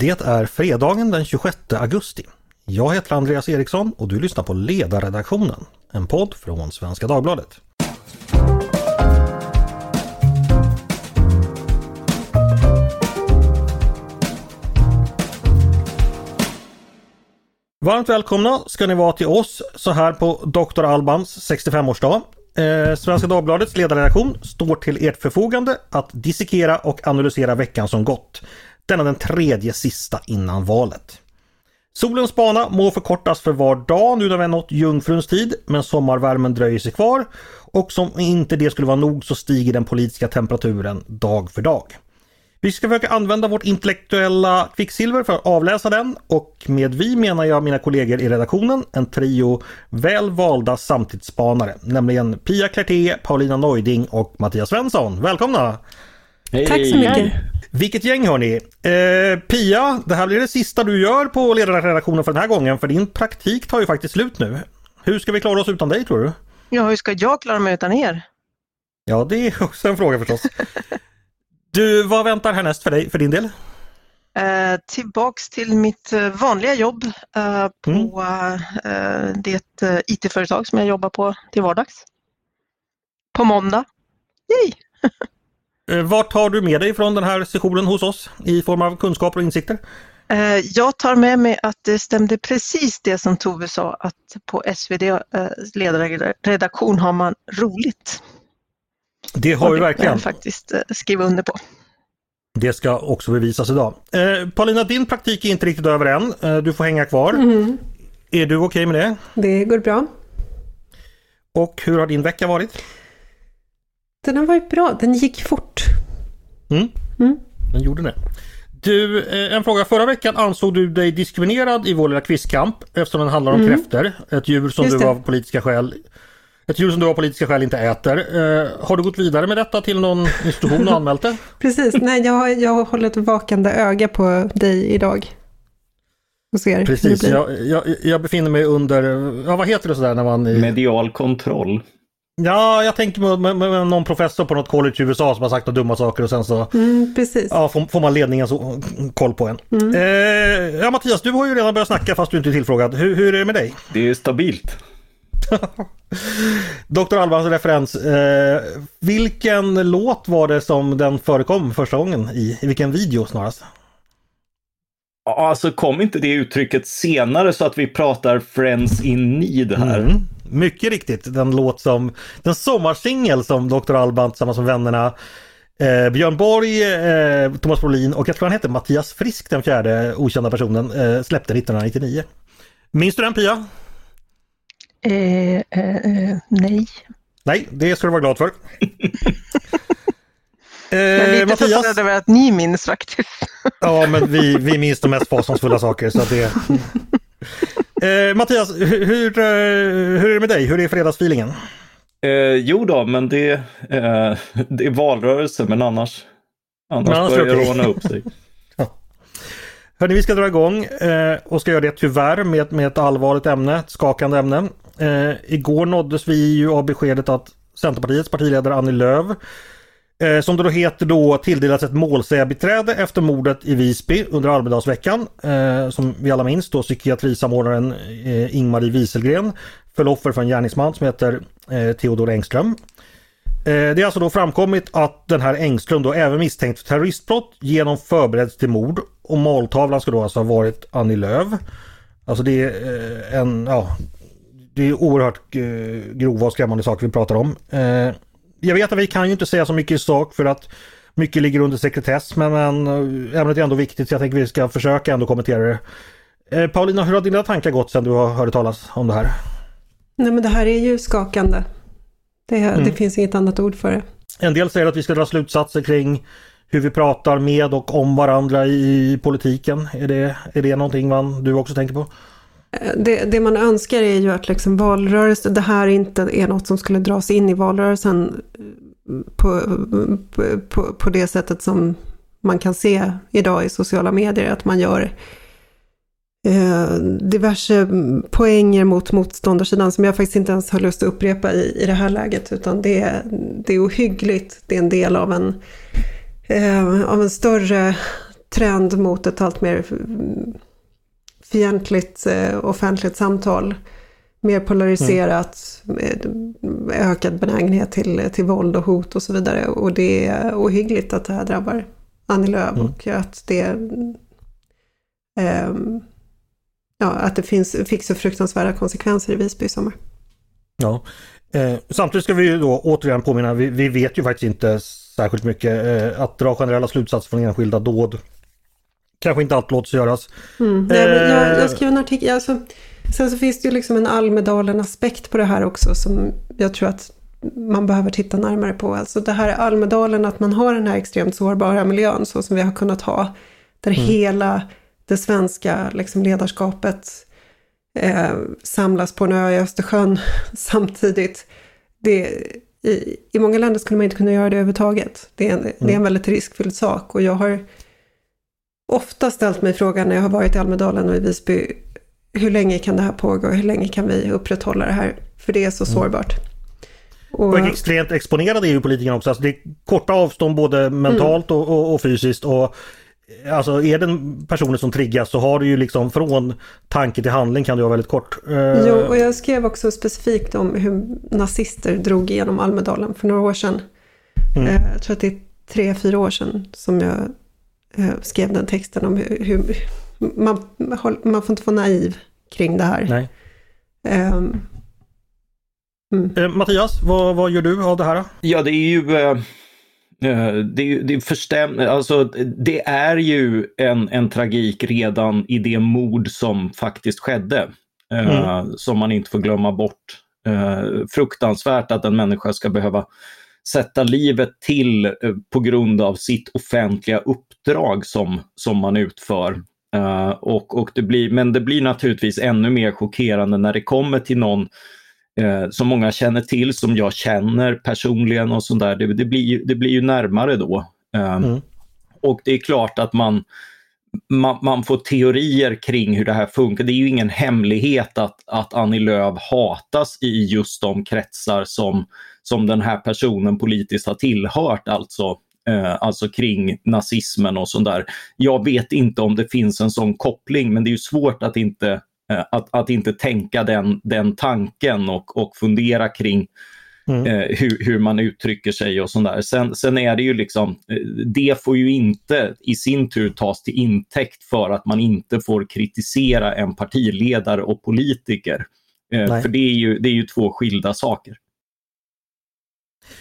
Det är fredagen den 26 augusti. Jag heter Andreas Eriksson och du lyssnar på Ledarredaktionen, en podd från Svenska Dagbladet. Varmt välkomna ska ni vara till oss så här på Dr. Albans 65-årsdag. Eh, Svenska Dagbladets ledarredaktion står till ert förfogande att dissekera och analysera veckan som gått. Denna den tredje sista innan valet. Solens bana må förkortas för var dag nu när vi har nått jungfruns tid, men sommarvärmen dröjer sig kvar. Och som inte det skulle vara nog så stiger den politiska temperaturen dag för dag. Vi ska försöka använda vårt intellektuella kvicksilver för att avläsa den och med vi menar jag mina kollegor i redaktionen, en trio väl valda samtidsspanare, nämligen Pia Klerté, Paulina Neuding och Mattias Svensson. Välkomna! Hej. Tack så mycket! Vilket gäng hörni! Eh, Pia, det här blir det sista du gör på ledarredaktionen för den här gången för din praktik tar ju faktiskt slut nu. Hur ska vi klara oss utan dig tror du? Ja, hur ska jag klara mig utan er? Ja, det är också en fråga förstås. Du, vad väntar härnäst för dig, för din del? Eh, tillbaks till mitt eh, vanliga jobb eh, på mm. eh, det eh, IT-företag som jag jobbar på till vardags. På måndag. Yay! Eh, Vart tar du med dig från den här sessionen hos oss i form av kunskaper och insikter? Jag tar med mig att det stämde precis det som Tove sa att på SvD ledarredaktion har man roligt. Det har vi verkligen. Det faktiskt eh, skriva under på. Det ska också bevisas idag. Eh, Paulina, din praktik är inte riktigt över än. Eh, du får hänga kvar. Mm. Är du okej okay med det? Det går bra. Och hur har din vecka varit? Den har varit bra. Den gick fort. Mm. Mm. Den gjorde det. Du, eh, en fråga. Förra veckan ansåg du dig diskriminerad i vår lilla quizkamp eftersom den handlar om mm. kräftor. Ett djur som Just du av politiska skäl ett djur som du av politiska skäl inte äter. Eh, har du gått vidare med detta till någon institution och anmält det? Precis, nej jag har, jag har hållit vakande öga på dig idag. Och ser Precis, jag, jag, jag, befinner mig under, ja vad heter det sådär när man... I... Medial kontroll. Ja, jag tänker med, med, med, någon professor på något college i USA som har sagt några dumma saker och sen så mm. Ja, får, får man ledningen så, koll på en. Mm. Eh, ja Mattias, du har ju redan börjat snacka fast du inte är tillfrågad. Hur, hur är det med dig? Det är stabilt. Dr. Albans referens. Eh, vilken låt var det som den förekom första gången i? I vilken video snarast? Alltså kom inte det uttrycket senare så att vi pratar Friends in Need här? Mm, mycket riktigt, den låt som, den sommarsingel som Dr. Alban tillsammans med vännerna eh, Björn Borg, eh, Thomas Brolin och jag tror han hette Mattias Frisk, den fjärde okända personen, eh, släppte 1999. Minns du den Pia? Eh, eh, nej. Nej, det ska du vara glad för. Jag är lite Mattias... förvånad över att ni minns faktiskt. ja, men vi, vi minns de mest fasansfulla saker. Så det... eh, Mattias, hur, hur är det med dig? Hur är fredagsfeelingen? Eh, jo då, men det, eh, det är valrörelse, men annars, annars, annars börjar det ordna upp sig. Hörni, vi ska dra igång eh, och ska göra det tyvärr med, med ett allvarligt ämne, ett skakande ämne. Eh, igår nåddes vi ju av beskedet att Centerpartiets partiledare Annie Lööf eh, som det då heter då tilldelats ett målsägarbiträde efter mordet i Visby under Almedalsveckan. Eh, som vi alla minns då psykiatrisamordnaren eh, Ingmarie Wieselgren föll offer för en gärningsman som heter eh, Theodor Engström. Eh, det är alltså då framkommit att den här Engström då även misstänkt för terroristbrott genom förberedelse till mord och måltavlan ska då alltså ha varit Annie Lööf. Alltså det är en, ja, det är oerhört eh, grova och skrämmande saker vi pratar om. Eh, jag vet att vi kan ju inte säga så mycket i sak för att mycket ligger under sekretess men, men ämnet är ändå viktigt så jag tänker att vi ska försöka ändå kommentera det. Paulina, hur har dina tankar gått sedan du har hört talas om det här? Nej men det här är ju skakande. Det, mm. det finns inget annat ord för det. En del säger att vi ska dra slutsatser kring hur vi pratar med och om varandra i politiken. Är det, är det någonting man, du också tänker på? Eh, det, det, man önskar är ju att liksom valrörelsen, det här inte är något som skulle dras in i valrörelsen eh, på, på, på det sättet som man kan se idag i sociala medier, att man gör eh, diverse poänger mot motståndarsidan som jag faktiskt inte ens har lust att upprepa i, i det här läget, utan det, är, det är ohyggligt, det är en del av en, eh, av en större trend mot ett allt mer mm, fientligt eh, offentligt samtal. Mer polariserat, mm. ökad benägenhet till, till våld och hot och så vidare. Och det är ohyggligt att det här drabbar Annie Lööf mm. och att det, eh, ja, att det finns, fick så fruktansvärda konsekvenser i Visby i sommar. Ja, eh, samtidigt ska vi ju då återigen påminna, vi, vi vet ju faktiskt inte särskilt mycket. Eh, att dra generella slutsatser från enskilda dåd kanske inte alltid låter sig göras. Mm. Nej, jag, jag skrev en artikel, alltså, sen så finns det ju liksom en Almedalen-aspekt på det här också som jag tror att man behöver titta närmare på. Alltså det här Almedalen, att man har den här extremt sårbara miljön så som vi har kunnat ha. Där mm. hela det svenska liksom, ledarskapet eh, samlas på en ö i Östersjön samtidigt. Det, i, I många länder skulle man inte kunna göra det överhuvudtaget. Det är en, mm. det är en mm. väldigt riskfylld sak och jag har ofta ställt mig frågan när jag har varit i Almedalen och i Visby, hur länge kan det här pågå? Hur länge kan vi upprätthålla det här? För det är så mm. sårbart. Och, och extremt exponerade är ju politikerna också. Alltså det är korta avstånd både mentalt mm. och, och, och, fysiskt. Och, alltså är det personer som triggas så har du ju liksom från tanke till handling kan det vara väldigt kort. Eh, jo, och jag skrev också specifikt om hur nazister drog igenom Almedalen för några år sedan. Mm. Eh, jag tror att det är tre, fyra år sedan som jag eh, skrev den texten om hur, hur man, man får inte vara naiv kring det här. Nej. Um, Mm. Eh, Mattias, vad, vad gör du av det här? Ja, det är ju eh, eh det, det, förstäm, alltså, det är ju en, en tragik redan i det mord som faktiskt skedde. Eh, mm. Som man inte får glömma bort. Eh, fruktansvärt att en människa ska behöva sätta livet till eh, på grund av sitt offentliga uppdrag som, som man utför. Och, och det blir, men det blir naturligtvis ännu mer chockerande när det kommer till någon eh, som många känner till, som jag känner personligen och sånt där. Det, det, blir, det blir ju närmare då. Eh, mm. Och det är klart att man, man, man, får teorier kring hur det här funkar. Det är ju ingen hemlighet att, att Annie Lööf hatas i just de kretsar som, som den här personen politiskt har tillhört, alltså alltså kring nazismen och sånt där. Jag vet inte om det finns en sån koppling, men det är svårt att inte Eh, att, att inte tänka den, den tanken och, och fundera kring mm. eh, hur, hur man uttrycker sig och sådär. Sen, sen är det ju liksom, eh, det får ju inte i sin tur tas till intäkt för att man inte får kritisera en partiledare och politiker. Eh, för det är, ju, det är ju två skilda saker.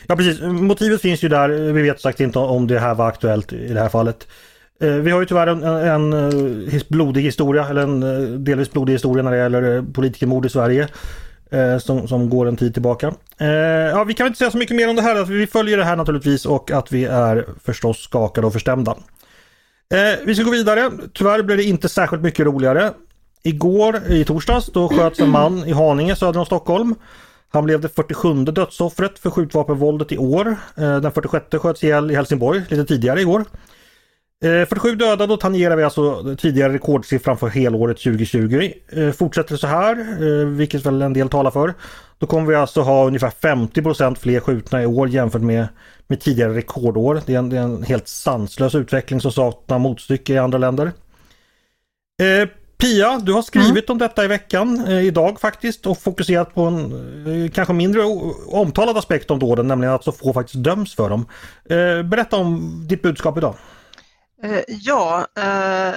Ja precis, motivet finns ju där. Vi vet sagt inte om det här var aktuellt i det här fallet. Eh, vi har ju tyvärr en, en, eh, en blodig historia, eller en eh, delvis blodig historia när det gäller politikermord i Sverige. Som, som, går en tid tillbaka. ja, vi kan inte säga så mycket mer om det här. Vi följer det här naturligtvis och att vi är förstås skakade och förstämda. vi ska gå vidare. Tyvärr blev det inte särskilt mycket roligare. Igår, i torsdags, då sköts en man i Haninge söder om Stockholm. Han blev det 47 dödsoffret för skjutvapenvåldet i år. Eh, den 46 sköts ihjäl i Helsingborg lite tidigare i år. 47 döda, då tangerar vi alltså tidigare rekordsiffran för helåret 2020. Eh, fortsätter det så här, eh, vilket väl en del talar för, då kommer vi alltså ha ungefär 50% fler skjutna i år jämfört med, med tidigare rekordår. Det är, en, det är en helt sanslös utveckling som saknar motstycke i andra länder. Pia, du har skrivit mm. om detta i veckan, eh, idag faktiskt, och fokuserat på en eh, kanske mindre omtalad aspekt om dåden, nämligen att så få faktiskt döms för dem. Eh, berätta om ditt budskap idag. Eh, ja, eh,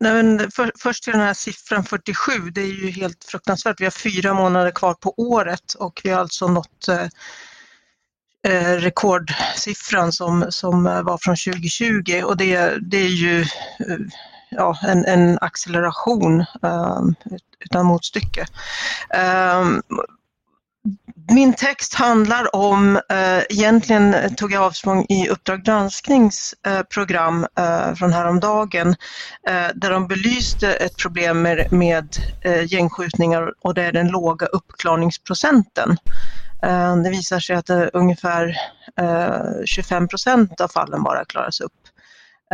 men för, först till den här siffran 47, det är ju helt fruktansvärt. Vi har fyra månader kvar på året och vi har alltså nått eh, eh rekordsiffran som, som var från 2020 och det, det är ju ja, en, en acceleration eh, utan motstycke. Ehm, min text handlar om, eh, egentligen tog jag avsprång i Uppdrag gransknings eh, program eh, från häromdagen eh, där de belyste ett problem med, med eh, gängskjutningar och det är den låga uppklarningsprocenten. Eh, det visar sig att eh, ungefär eh, 25 procent av fallen bara klaras upp.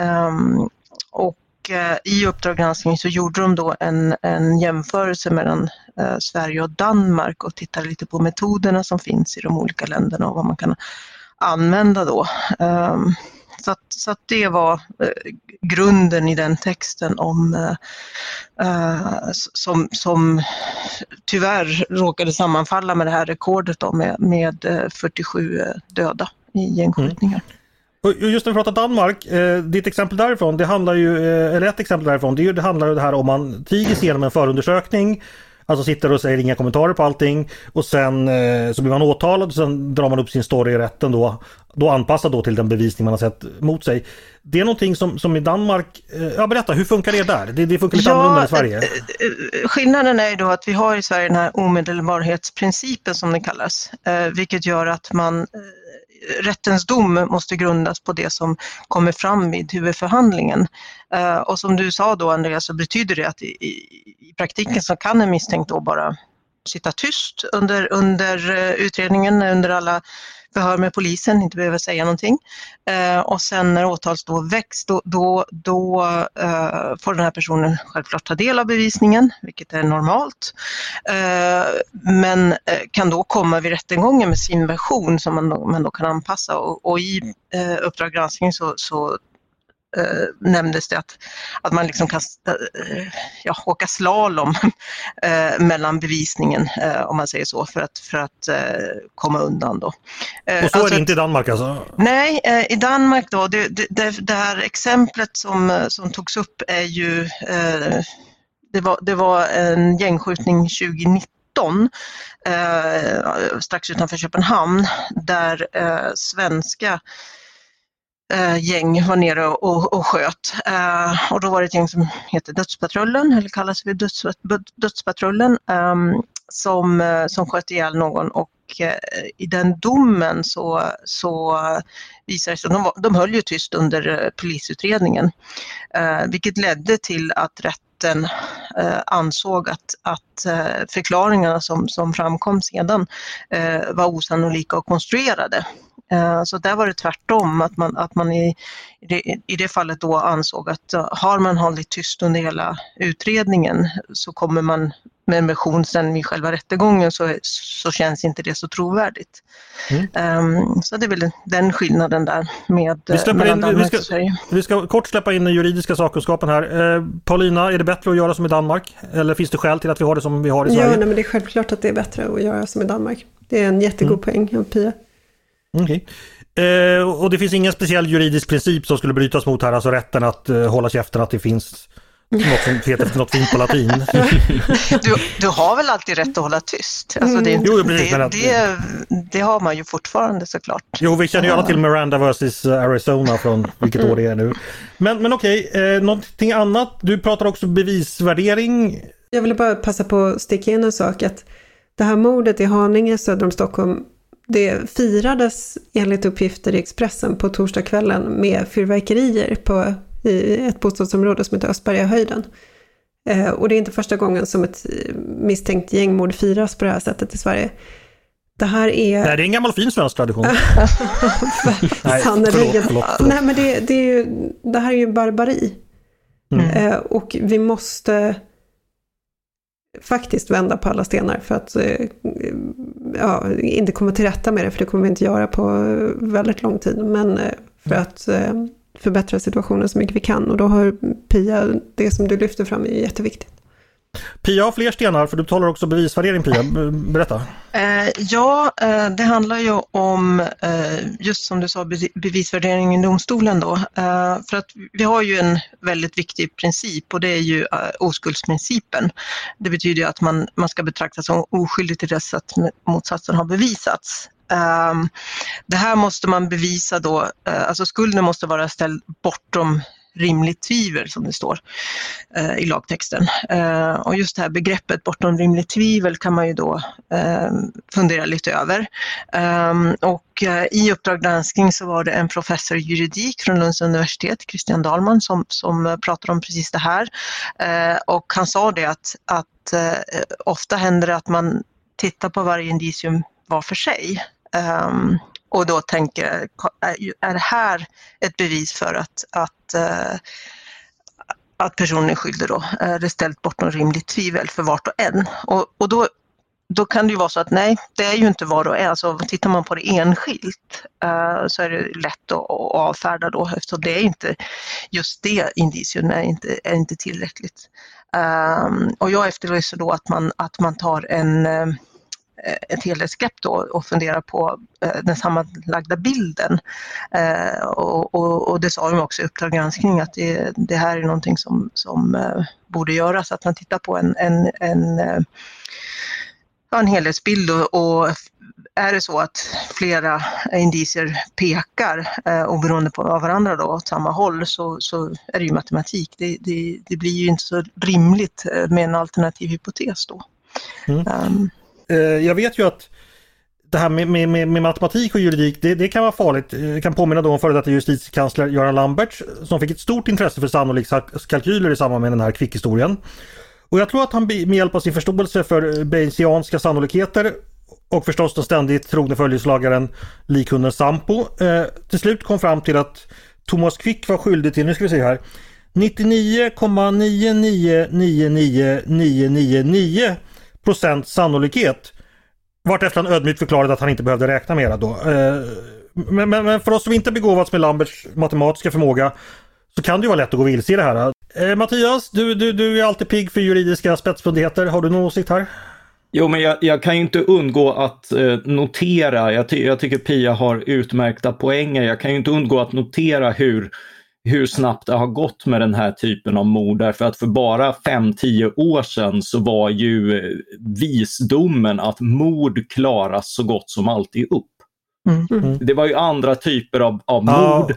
Ehm, och Eh, i Uppdrag granskning så gjorde de då en, en jämförelse mellan eh, Sverige och Danmark och tittade lite på metoderna som finns i de olika länderna och vad man kan använda då. Um, Så, att, så att det var eh, grunden i den texten om eh, eh som, som tyvärr råkade sammanfalla med det här rekordet då med, med eh, 47 döda i gängskjutningar. Mm. Just när vi pratar Danmark, eh, ditt exempel därifrån, det handlar ju, eh, eller ett exempel därifrån, det, det handlar ju det här om man tiger sig igenom en förundersökning, alltså sitter och säger inga kommentarer på allting och sen eh, så blir man åtalad och sen drar man upp sin story i rätten då, då anpassad då till den bevisning man har sett mot sig. Det är någonting som, som i Danmark, eh, ja berätta, hur funkar det där? Det, det funkar lite ja, annorlunda i Sverige. Eh, eh, skillnaden är ju då att vi har i Sverige den här omedelbarhetsprincipen som det kallas, vilket gör att man rättens dom måste grundas på det som kommer fram vid huvudförhandlingen. Eh, och som du sa då Andreas så betyder det att i, i praktiken så kan en misstänkt då bara sitta tyst under, under eh, utredningen, under alla förhör med polisen, inte behöver säga någonting. Eh, och sen när åtalsdom väcks då, då, då eh, får den här personen självklart ta del av bevisningen, vilket är normalt. Eh, men eh, kan då komma vid rättegången med sin version som man då, man då kan anpassa och, och i eh, Uppdrag granskning så, så eh, nämndes det att, att man liksom kan eh, ja, åka slalom eh, mellan bevisningen, eh, om man säger så, för att, för att eh, komma undan. Då. Eh, och så alltså, är det inte i Danmark alltså? Nej, i Danmark då, det, det, det, här exemplet som, som togs upp är ju, det, var, det var en gängskjutning 2019 eh, strax utanför Köpenhamn där svenska Eh, gäng var nere och, och sköt. Eh, och då var det ett gäng som heter Dödspatrullen, eller kallas för döds, Dödspatrullen, ehm, som, eh, som sköt ihjäl någon och eh, i den domen så, så visade det sig, de, de höll ju tyst under eh, polisutredningen, eh, vilket ledde till att rätten ansåg att, att förklaringarna som, som framkom sedan var osannolika och konstruerade. Eh, så där var det tvärtom, att man, att man i, i det fallet då ansåg att eh, har man hållit tyst under hela utredningen så kommer man med en version sen vid själva rättegången så, så känns inte det så trovärdigt. Mm. Um, så det är väl den skillnaden där med vi släpper in, vi ska, vi ska kort släppa in den juridiska sakkunskapen här. Uh, Paulina, är det bättre att göra som i Danmark? Eller finns det skäl till att vi har det som vi har i Sverige? Ja, nej, men det är självklart att det är bättre att göra som i Danmark. Det är en jättegod mm. poäng av Pia. Okay. Eh, och det finns ingen speciell juridisk princip som skulle brytas mot här, alltså rätten att eh, hålla käften att det finns något som heter något fint på latin. Du, du har väl alltid rätt att hålla tyst? Alltså det, jo, precis, det, det, det, har man ju fortfarande såklart. Jo, vi känner ju alla till Miranda vs Arizona från vilket år det är nu. Men, men okej, eh, någonting annat? Du pratar också bevisvärdering. Jag ville bara passa på att sticka in en sak att det här mordet i Haninge söder om Stockholm det firades enligt uppgifter i Expressen på torsdagskvällen med fyrverkerier på, i ett bostadsområde som heter Östbergahöjden. Eh, och det är inte första gången som ett misstänkt gängmord firas på det här sättet i Sverige. Det här är... Nej, det är en gammal fin svensk tradition. Nej, förlåt, förlåt, förlåt. Nej, men det, det, är ju, det här är ju barbari. Mm. Eh, och vi måste faktiskt vända på alla stenar för att eh, ja, inte komma till rätta med det, för det kommer vi inte göra på väldigt lång tid, men eh, för mm. att eh, förbättra situationen så mycket vi kan. Och då har Pia, det som du lyfter fram är jätteviktigt. Pia har fler stenar, för du talar också bevisvärdering Pia. Berätta. Eh, ja, eh, det handlar ju om, eh, just som du sa, bevisvärdering i domstolen då. Eh, för att vi har ju en väldigt viktig princip och det är ju eh, oskuldsprincipen. Det betyder ju att man, man ska betraktas som oskyldig till dess att motsatsen har bevisats. Ehm, det här måste man bevisa då, eh, alltså skulden måste vara ställd bortom rimligt tvivel som det står eh, i lagtexten. Eh, och just det här begreppet bortom rimligt tvivel kan man ju då eh, fundera lite över. Ehm, och eh, i Uppdrag granskning så var det en professor i juridik från Lunds universitet, Christian Dahlman, som, som eh, pratade om precis det här. Eh, och han sa det att, att eh, ofta händer det att man tittar på varje indicium var för sig. Ehm, och då tänker, är det här ett bevis för att, att, eh, att personen är skyldig då? Eh, är det ställt bortom rimligt tvivel för vart och en? Och, och då då kan det ju vara så att nej, det är ju inte var och en, Alltså, tittar man på det enskilt uh, så är det lätt att, att avfärda då eftersom det är inte, just det indicium är inte, är inte tillräckligt. Um, och jag efterlyser då att man, att man tar en uh, ett helhetsgrepp då och funderar på uh, den sammanlagda bilden. Och, och, och, det sa de också i Uppdrag granskning att det, det här är någonting som, som borde göras, att man tittar på en, en, en en helhetsbild och, och är det så att flera indicier pekar eh, oberoende på av varandra då, åt samma håll så, så är det ju matematik. Det, det, det blir ju inte så rimligt eh, med en alternativ hypotes då. Mm. Um. Eh, jag vet ju att det här med, med, med, matematik och juridik, det, det, kan vara farligt. Eh, jag kan påminna då om före detta justitiekansler Göran Lamberts som fick ett stort intresse för sannolikhetskalkyler i samband med den här kvickhistorien. Och jag tror att han med hjälp av sin förståelse för eh, Bayesianska sannolikheter och förstås den ständigt trogne följeslagaren likhunden Sampo eh, till slut kom fram till att Thomas Quick var skyldig till, nu ska vi se här, 99,9999999 procents sannolikhet. Vartefter han ödmjukt förklarade att han inte behövde räkna mera då. Eh, men, men, men, för oss som inte begåvats med Lamberts matematiska förmåga så kan det ju vara lätt att gå vilse i det här. Eh, Mattias, du, du, du är alltid pigg för juridiska spetsfundigheter. Har du någon åsikt här? Jo, men jag, jag, kan ju inte undgå att eh, notera, jag, ty jag, tycker Pia har utmärkta poänger, jag kan ju inte undgå att notera hur, hur snabbt det har gått med den här typen av mord. Därför att för bara 5-10 år sedan så var ju eh, visdomen att mord klaras så gott som alltid upp. Mm. Mm. Det var ju andra typer av, av mord.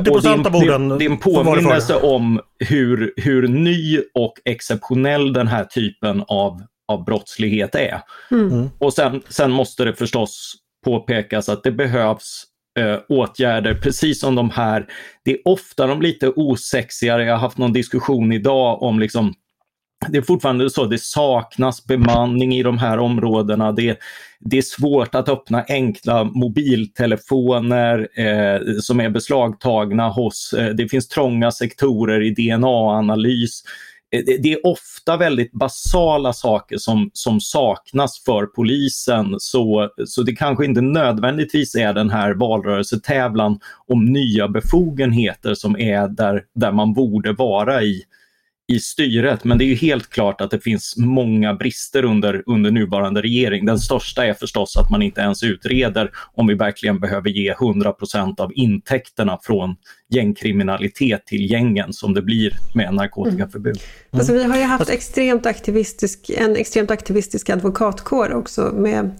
80 procent av orden. Det är en påminnelse om hur, hur ny och exceptionell den här typen av, av brottslighet är. Mm. mm. Och sen, sen måste det förstås påpekas att det behövs eh, åtgärder, precis som de här. Det är ofta de lite osexigare. Jag har haft någon diskussion idag om liksom det är fortfarande så att det saknas bemanning i de här områdena. Det, det är svårt att öppna enkla mobiltelefoner eh, som är beslagtagna hos, eh, det finns trånga sektorer i DNA-analys. Eh, det, det är ofta väldigt basala saker som, som saknas för polisen. Så, så det kanske inte nödvändigtvis är den här valrörelsetävlan om nya befogenheter som är där, där man borde vara i i styret. Men det är ju helt klart att det finns många brister under, under nuvarande regering. Den största är förstås att man inte ens utreder om vi verkligen behöver ge 100% av intäkterna från gängkriminalitet till gängen som det blir med narkotikaförbud. Mm. Mm. Alltså, vi har ju haft extremt aktivistisk, en extremt aktivistisk advokatkår också med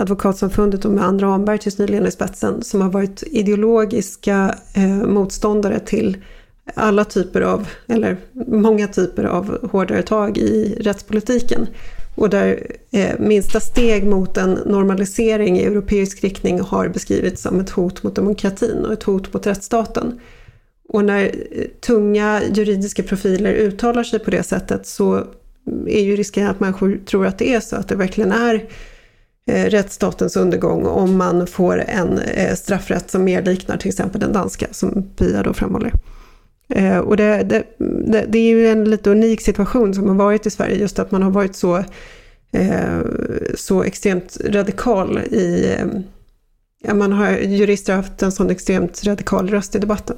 Advokatsamfundet och med andra Amberg tills nyligen i spetsen som har varit ideologiska eh, motståndare till alla typer av, eller många typer av hårdare tag i rättspolitiken. Och där eh, minsta steg mot en normalisering i europeisk riktning har beskrivits som ett hot mot demokratin och ett hot mot rättsstaten. Och när eh, tunga juridiska profiler uttalar sig på det sättet så är ju risken att människor tror att det är så, att det verkligen är eh, rättsstatens undergång om man får en eh, straffrätt som mer liknar till exempel den danska, som Pia då framhåller. Eh, och det, det, det, det, är ju en lite unik situation som har varit i Sverige, just att man har varit så, eh, så extremt radikal i... Eh, ja, man har, jurister har haft en sån extremt radikal röst i debatten.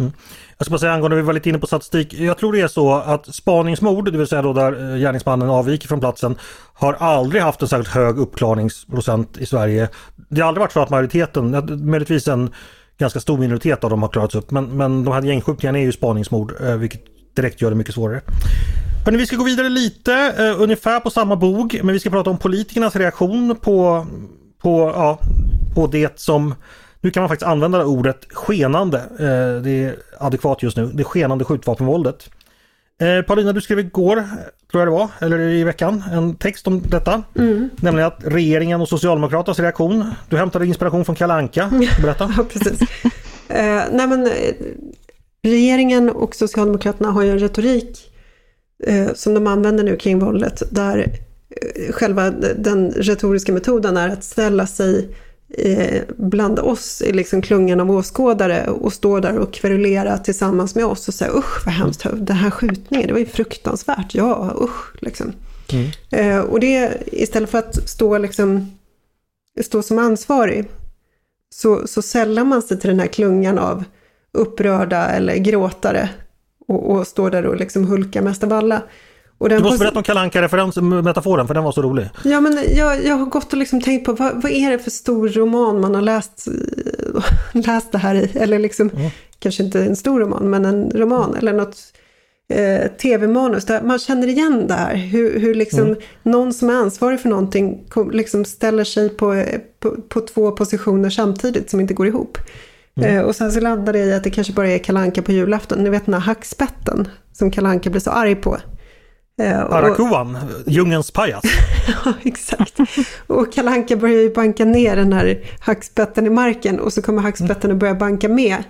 Mm. Jag ska bara säga angående, vi var lite inne på statistik. Jag tror det är så att spaningsmord, det vill säga då där eh, gärningsmannen avviker från platsen, har aldrig haft en särskilt hög uppklarningsprocent i Sverige. Det har aldrig varit så att majoriteten, möjligtvis en ganska stor minoritet av dem har klarats upp. Men, men de här gängskjutningarna är ju spaningsmord eh, vilket direkt gör det mycket svårare. Hörrni, vi ska gå vidare lite, uh, ungefär på samma bog, men vi ska prata om politikernas reaktion på, på, ja, på det som, nu kan man faktiskt använda ordet skenande, uh, det är adekvat just nu, det skenande skjutvapenvåldet. Eh, Paulina, du skrev igår, tror jag det var, eller i veckan, en text om detta. Mm. Nämligen att regeringen och Socialdemokraternas reaktion. Du hämtade inspiration från Kalanka. Berätta. ja, precis. Eh, nej, men, eh, regeringen och Socialdemokraterna har ju en retorik eh, som de använder nu kring våldet där eh, själva den retoriska metoden är att ställa sig eh, bland oss i liksom klungan av åskådare och stå där och kverulera tillsammans med oss och säga usch vad hemskt, den här skjutningen, det var ju fruktansvärt, ja usch liksom. Mm. Eh, och det, istället för att stå, liksom, stå som ansvarig, så, så sällar man sig till den här klungan av upprörda eller gråtare och, och står där och liksom hulkar mest av alla. Du måste berätta om kalanka metaforen för den var så rolig. Ja, men jag, jag har gått och liksom tänkt på vad, vad är det för stor roman man har läst, läst det här i? Eller liksom, mm. kanske inte en stor roman, men en roman eller något eh, tv-manus. Där man känner igen det här. Hur, hur liksom mm. någon som är ansvarig för någonting liksom ställer sig på, på, på, två positioner samtidigt som inte går ihop. Mm. Eh, och sen så landar det i att det kanske bara är kalanka på julafton. Ni vet den här hackspetten som kalanka blir så arg på. Eh, Arakuan, djungelns pajas. ja, exakt. Och Kalanka börjar ju banka ner den här hackspetten i marken och så kommer hackspetten att börja banka med.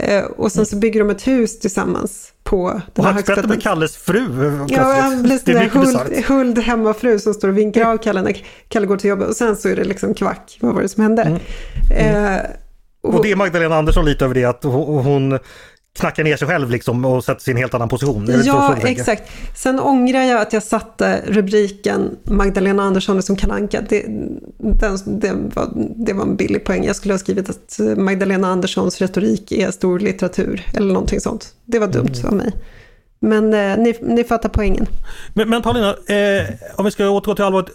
Eh, och sen så bygger de ett hus tillsammans på den och här hackspetten. blir Kalles fru Ja, han blir det är huld, huld hemmafru som står och vinkar av Kalle när Kalle går till jobbet. Och sen så är det liksom kvack, vad var det som hände? Mm. Mm. Eh, och, och det är Magdalena Andersson lite över det att hon knackar ner sig själv liksom och sätter sig i en helt annan position. Ja, exakt. Sen ångrar jag att jag satte rubriken Magdalena Andersson som kalanka. Det, den, det, var, det var en billig poäng. Jag skulle ha skrivit att Magdalena Anderssons retorik är stor litteratur eller någonting sånt. Det var dumt mm. av mig. Men eh, ni, ni fattar poängen. Men, men Paulina, eh, om vi ska återgå till allvaret.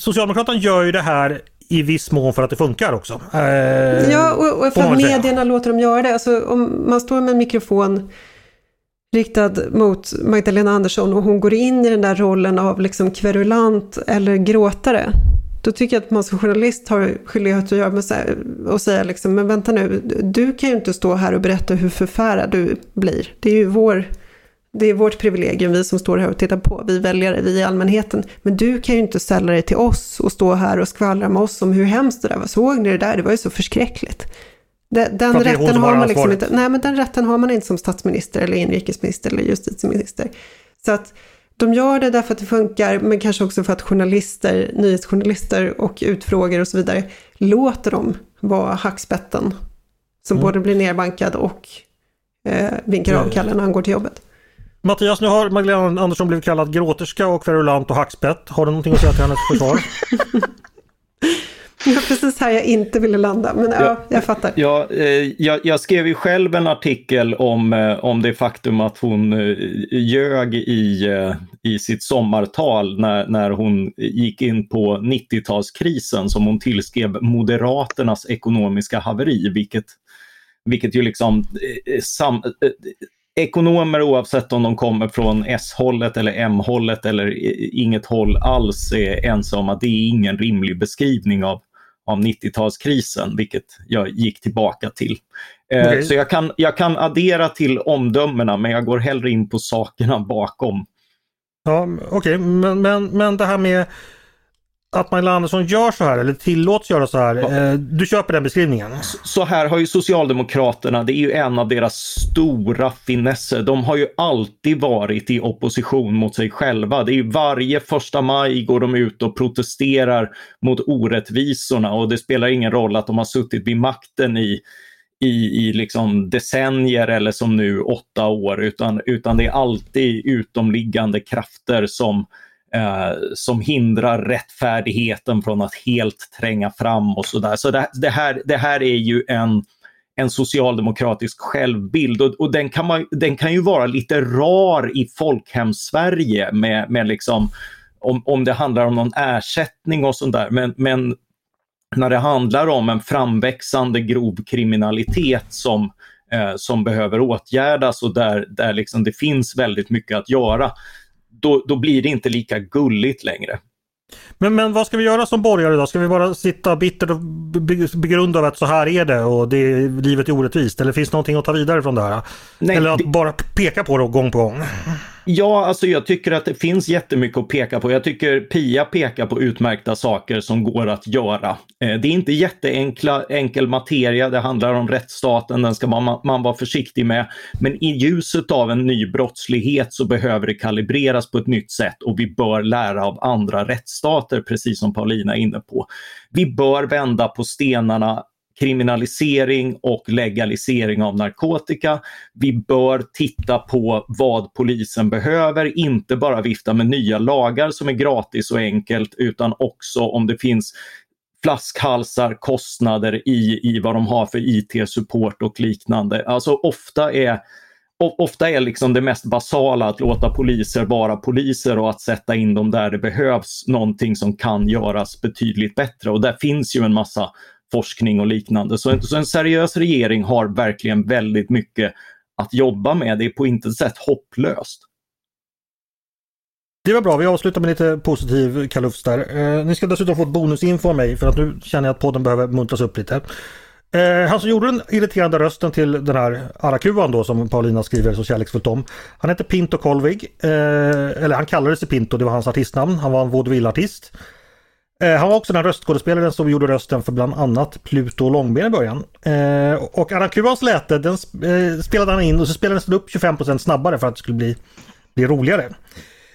Socialdemokraterna gör ju det här i viss mån för att det funkar också. Eh, ja, och, och för att medierna låter dem göra det. Alltså, om man står med en mikrofon riktad mot Magdalena Andersson och hon går in i den där rollen av liksom kverulant eller gråtare. Då tycker jag att man som journalist har skyldighet att göra med och säga liksom, men vänta nu, du kan ju inte stå här och berätta hur förfärad du blir. Det är ju vår det är vårt privilegium, vi som står här och tittar på, vi väljare, vi i allmänheten. Men du kan ju inte ställa dig till oss och stå här och skvallra med oss om hur hemskt det där var. Såg ni det där? Det var ju så förskräckligt. Den, den rätten har man liksom inte, nej men den rätten har man inte som statsminister eller inrikesminister eller justitieminister. Så att de gör det därför att det funkar, men kanske också för att journalister, nyhetsjournalister och utfrågare och så vidare låter dem vara hackspetten som mm. både blir nerbankad och eh, vinkar av Kalle när han går till jobbet. Mattias, nu har Magdalena Andersson blivit kallad gråterska och kverulant och hackspett. Har du någonting att säga till hennes försvar? Det var precis här jag inte ville landa, men ja, ja jag fattar. Ja, eh, jag, jag, skrev ju själv en artikel om, eh, om det faktum att hon eh, ljög i, i sitt sommartal när, när hon gick in på 90-talskrisen som hon tillskrev Moderaternas ekonomiska haveri, vilket, vilket ju liksom sam, ekonomer oavsett om de kommer från S-hållet eller M-hållet eller inget håll alls är att det är ingen rimlig beskrivning av, av 90-talskrisen, vilket jag gick tillbaka till. Eh. Så jag kan, jag kan addera till omdömena men jag går hellre in på sakerna bakom. Ja, Okej, okay. men, men, men det här med att Magdalena Andersson gör så här eller tillåts göra så här. Ja. Eh, du köper den beskrivningen? Så här har ju Socialdemokraterna, det är ju en av deras stora finesser. De har ju alltid varit i opposition mot sig själva. Det är ju varje första maj går de ut och protesterar mot orättvisorna och det spelar ingen roll att de har suttit vid makten i i, i liksom decennier eller som nu åtta år utan, utan det är alltid utomliggande krafter som eh, som hindrar rättfärdigheten från att helt tränga fram och sådär. Så det, det, här, det här är ju en, en socialdemokratisk självbild och, och den, kan man, den kan ju vara lite rar i folkhem-Sverige med, med liksom om, om det handlar om någon ersättning och sånt där. Men, men när det handlar om en framväxande grov kriminalitet som, eh, som behöver åtgärdas och där, där liksom det finns väldigt mycket att göra, då, då blir det inte lika gulligt längre. Men, men vad ska vi göra som borgare då? Ska vi bara sitta bittert och begrunda att så här är det och det, livet är orättvist? Eller finns det någonting att ta vidare från det här? Nej, Eller att det... bara peka på det gång på gång? Ja, alltså jag tycker att det finns jättemycket att peka på. Jag tycker Pia pekar på utmärkta saker som går att göra. Eh, det är inte jätteenkla enkel materia. Det handlar om rättsstaten, den ska man, man vara försiktig med. Men i ljuset av en ny brottslighet så behöver det kalibreras på ett nytt sätt och vi bör lära av andra rättsstater, precis som Paulina är inne på. Vi bör vända på stenarna kriminalisering och legalisering av narkotika. Vi bör titta på vad polisen behöver, inte bara vifta med nya lagar som är gratis och enkelt utan också om det finns flaskhalsar, kostnader i, i vad de har för IT-support och liknande. Alltså ofta är ofta är liksom det mest basala att låta poliser vara poliser och att sätta in dem där det behövs någonting som kan göras betydligt bättre. Och där finns ju en massa forskning och liknande. Så en, så en seriös regering har verkligen väldigt mycket att jobba med. Det är på intet sätt hopplöst. Det var bra, vi avslutar med lite positiv kalufs där. Eh, ni ska dessutom få ett bonusinfo av mig för att nu känner jag att podden behöver muntras upp lite. Eh, han som gjorde den irriterande rösten till den här Arakuan då som Paulina skriver så kärleksfullt om. Han hette Pinto Kolvig. Eh, eller han kallade sig Pinto, det var hans artistnamn. Han var en vaudeville-artist. Eh, han var också den röstskådespelaren som gjorde rösten för bland annat Pluto och Långben i början. Eh, och Arancubas läte den eh, spelade han in och så spelades den upp 25% snabbare för att det skulle bli, bli roligare.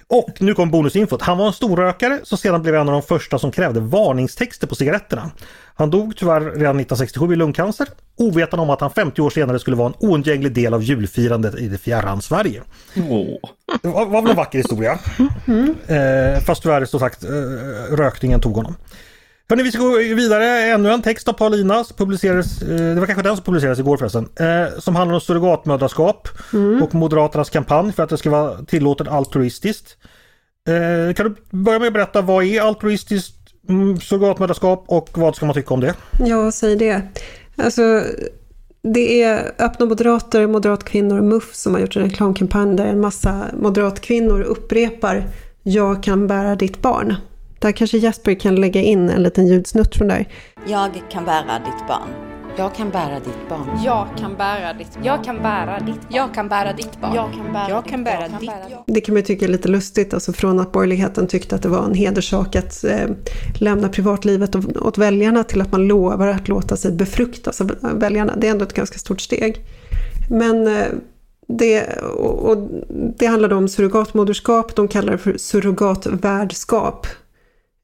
Och nu kom bonusinfot. Han var en storrökare som sedan blev en av de första som krävde varningstexter på cigaretterna. Han dog tyvärr redan 1967 i lungcancer, ovetande om att han 50 år senare skulle vara en oundgänglig del av julfirandet i det fjärran Sverige. Oh. Det var, var väl en vacker historia. Mm. Eh, fast tyvärr som sagt eh, rökningen tog honom. Hörrni, vi ska gå vidare. Ännu en text av Paulina. Publicerades, eh, det var kanske den som publicerades igår förresten. Eh, som handlar om surrogatmödraskap mm. och Moderaternas kampanj för att det ska vara tillåtet altruistiskt. Eh, kan du börja med att berätta vad är altruistiskt mm, surrogatmödraskap och vad ska man tycka om det? Ja, säg det. Alltså, det är Öppna Moderater, Moderatkvinnor och MUF som har gjort en reklamkampanj där en massa moderatkvinnor upprepar Jag kan bära ditt barn. Där kanske Jesper kan lägga in en liten ljudsnutt från där. Jag kan bära ditt barn. Jag kan bära ditt barn. Jag kan bära ditt barn. Jag kan bära ditt barn. Jag kan bära ditt barn. Jag kan bära, jag kan bära ditt barn. Det kan man ju tycka är lite lustigt, alltså från att borgerligheten tyckte att det var en hederssak att eh, lämna privatlivet åt väljarna till att man lovar att låta sig befruktas av väljarna. Det är ändå ett ganska stort steg. Men eh, det, och, det handlar om surrogatmoderskap, de kallar det för surrogatvärdskap.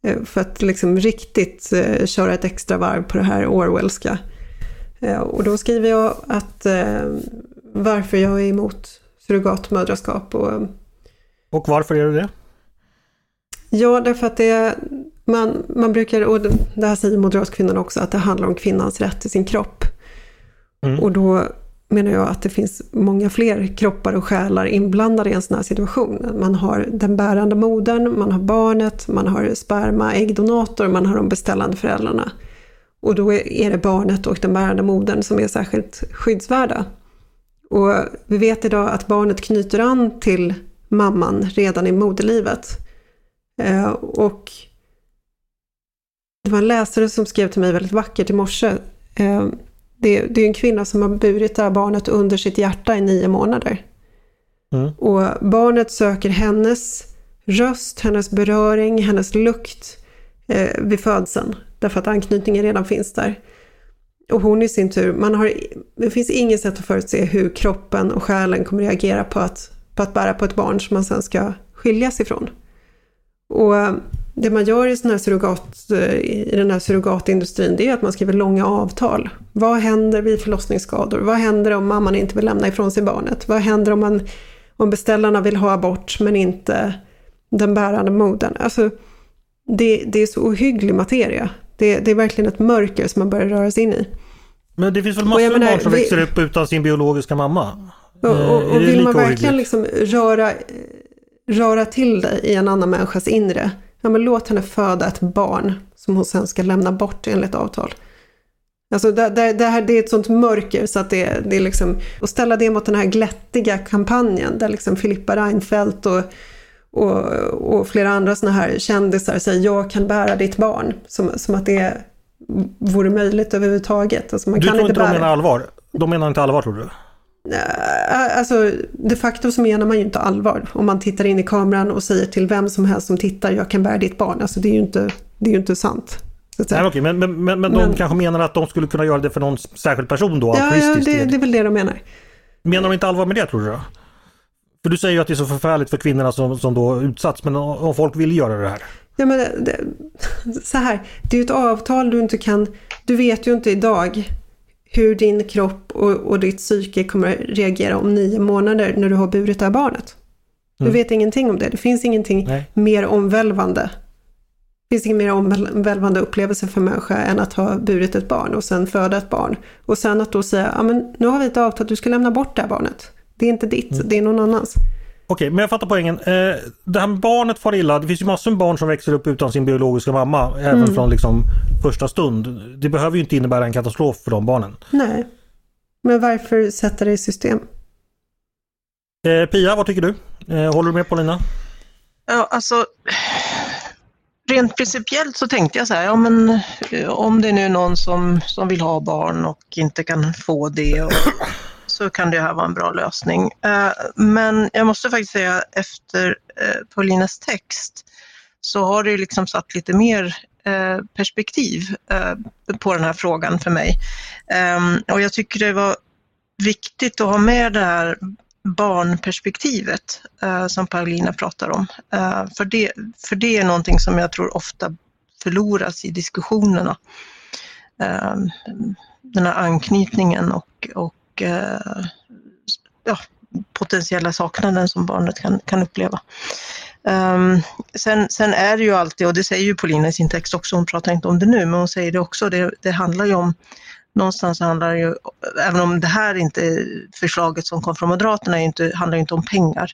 Eh, för att liksom riktigt eh, köra ett extra varv på det här Orwellska. Eh, och då skriver jag att varför jag är emot surrogatmödraskap. Och, och varför är du det? Ja, därför att det, man, man brukar, och det här säger moderatkvinnorna också, att det handlar om kvinnans rätt till sin kropp. Mm. Och då menar jag att det finns många fler kroppar och själar inblandade i en sån här situation. Man har den bärande modern, man har barnet, man har sperma, äggdonator, man har de beställande föräldrarna. Och då är det barnet och den bärande modern som är särskilt skyddsvärda. Och vi vet idag att barnet knyter an till mamman redan i moderlivet. Eh, och det var en läsare som skrev till mig väldigt vackert i morse eh, det, det är en kvinna som har burit det här barnet under sitt hjärta i nio månader. Mm. Och barnet söker hennes röst, hennes beröring, hennes lukt eh, vid födseln. Därför att anknytningen redan finns där. Och hon i sin tur, man har, det finns inget sätt att förutse hur kroppen och själen kommer reagera på att, på att bära på ett barn som man sen ska skiljas ifrån. Och det man gör i, sån här surrogat, eh, i den här surrogatindustrin det är att man skriver långa avtal. Vad händer vid förlossningsskador? Vad händer om mamman inte vill lämna ifrån sig barnet? Vad händer om, man, om beställarna vill ha abort men inte den bärande modern? Alltså, det, det är så ohygglig materia. Det, det, är verkligen ett mörker som man börjar röra sig in i. Men det finns väl massor av barn som vi, växer upp utan sin biologiska mamma? Och, och, och vill man verkligen liksom röra, röra till det i en annan människas inre ja, men låt henne föda ett barn som hon sen ska lämna bort enligt avtal. Alltså det, det, det, här, det är ett sånt mörker så att det, det är liksom, att ställa det mot den här glättiga kampanjen där liksom Filippa Reinfeldt och, och, och flera andra såna här kändisar säger jag kan bära ditt barn. Som, som att det vore möjligt överhuvudtaget. Alltså man du kan tror inte, inte de menar allvar? De menar inte allvar tror du? Eh, alltså, de facto så menar man ju inte allvar om man tittar in i kameran och säger till vem som helst som tittar jag kan bära ditt barn. Alltså det är ju inte, det är ju inte sant. Nej, okej, men, men, men, men de kanske menar att de skulle kunna göra det för någon särskild person då? Ja, ja det, det är väl det de menar. Menar de inte allvar med det tror du? För du säger ju att det är så förfärligt för kvinnorna som, som då utsatts, men om folk vill göra det här? Ja, men det, så här, det är ju ett avtal du inte kan... du vet ju inte idag hur din kropp och, och ditt psyke kommer att reagera om nio månader när du har burit det här barnet. Du Mm. vet ingenting om det. Det finns ingenting Nej. mer omvälvande. Det finns ingen mer omvälvande upplevelse för människa än att ha burit ett barn och sen föda ett barn. Och sen att då säga, ja men nu har vi ett avtal att du ska lämna bort det här barnet. Det är inte ditt, Mm. det är någon annans. Okej, men jag fattar poängen. Eh, det här med barnet far illa. Det finns ju massor med barn som växer upp utan sin biologiska mamma. Även Mm. från liksom första stund. Det behöver ju inte innebära en katastrof för de barnen. Nej. Men varför sätta det i system? Eh, Pia, vad tycker du? Eh, håller du med Paulina? Ja, alltså, rent principiellt så tänkte jag så här, ja men eh, om det nu är någon som, som vill ha barn och inte kan få det och, så kan det här vara en bra lösning. Eh, men jag måste faktiskt säga efter eh, Paulinas text så har det liksom satt lite mer eh, perspektiv på den här frågan för mig. Ehm, och jag tycker det var viktigt att ha med det här barnperspektivet som Paulina pratar om. För, det, för det är någonting som jag tror ofta förloras i diskussionerna. Ehm, den här anknytningen och, och Eh, ja, potentiella saknaden som barnet kan, kan uppleva. Um, sen, sen är det ju alltid, och det säger ju Paulina i sin text också, hon pratar inte om det nu, men hon säger det också, det, det handlar ju om någonstans handlar det ju, även om det här inte, förslaget som kom från Moderaterna är inte, handlar inte om pengar,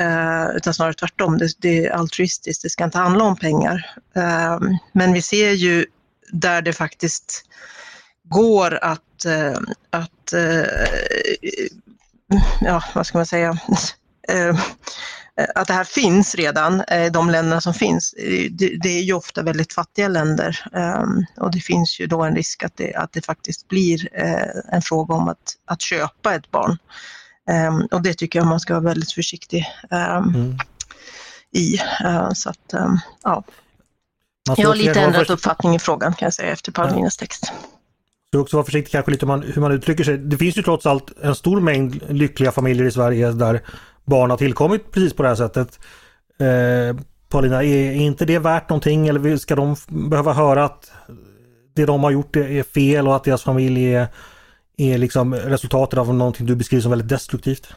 Uh, utan snarare tvärtom, det, det är altruistiskt, det ska inte handla om pengar. Eh, men vi ser ju där det faktiskt går att, eh, att eh, ja, vad ska man säga, eh, att det här finns redan, de länderna som finns, det, är ju ofta väldigt fattiga länder och det finns ju då en risk att det, att det faktiskt blir en fråga om att, att köpa ett barn. Och det tycker jag man ska vara väldigt försiktig Mm. i. Så att, ja. Jag har lite ändrat uppfattning i frågan kan jag säga efter Paulinas text ska också vara försiktig kanske lite man, hur man uttrycker sig. Det finns ju trots allt en stor mängd lyckliga familjer i Sverige där barn har tillkommit precis på det här sättet. Eh, Paulina, är, är inte det värt någonting eller ska de behöva höra att det de har gjort är är fel och att deras familj är, är liksom resultatet av någonting du beskriver som väldigt destruktivt?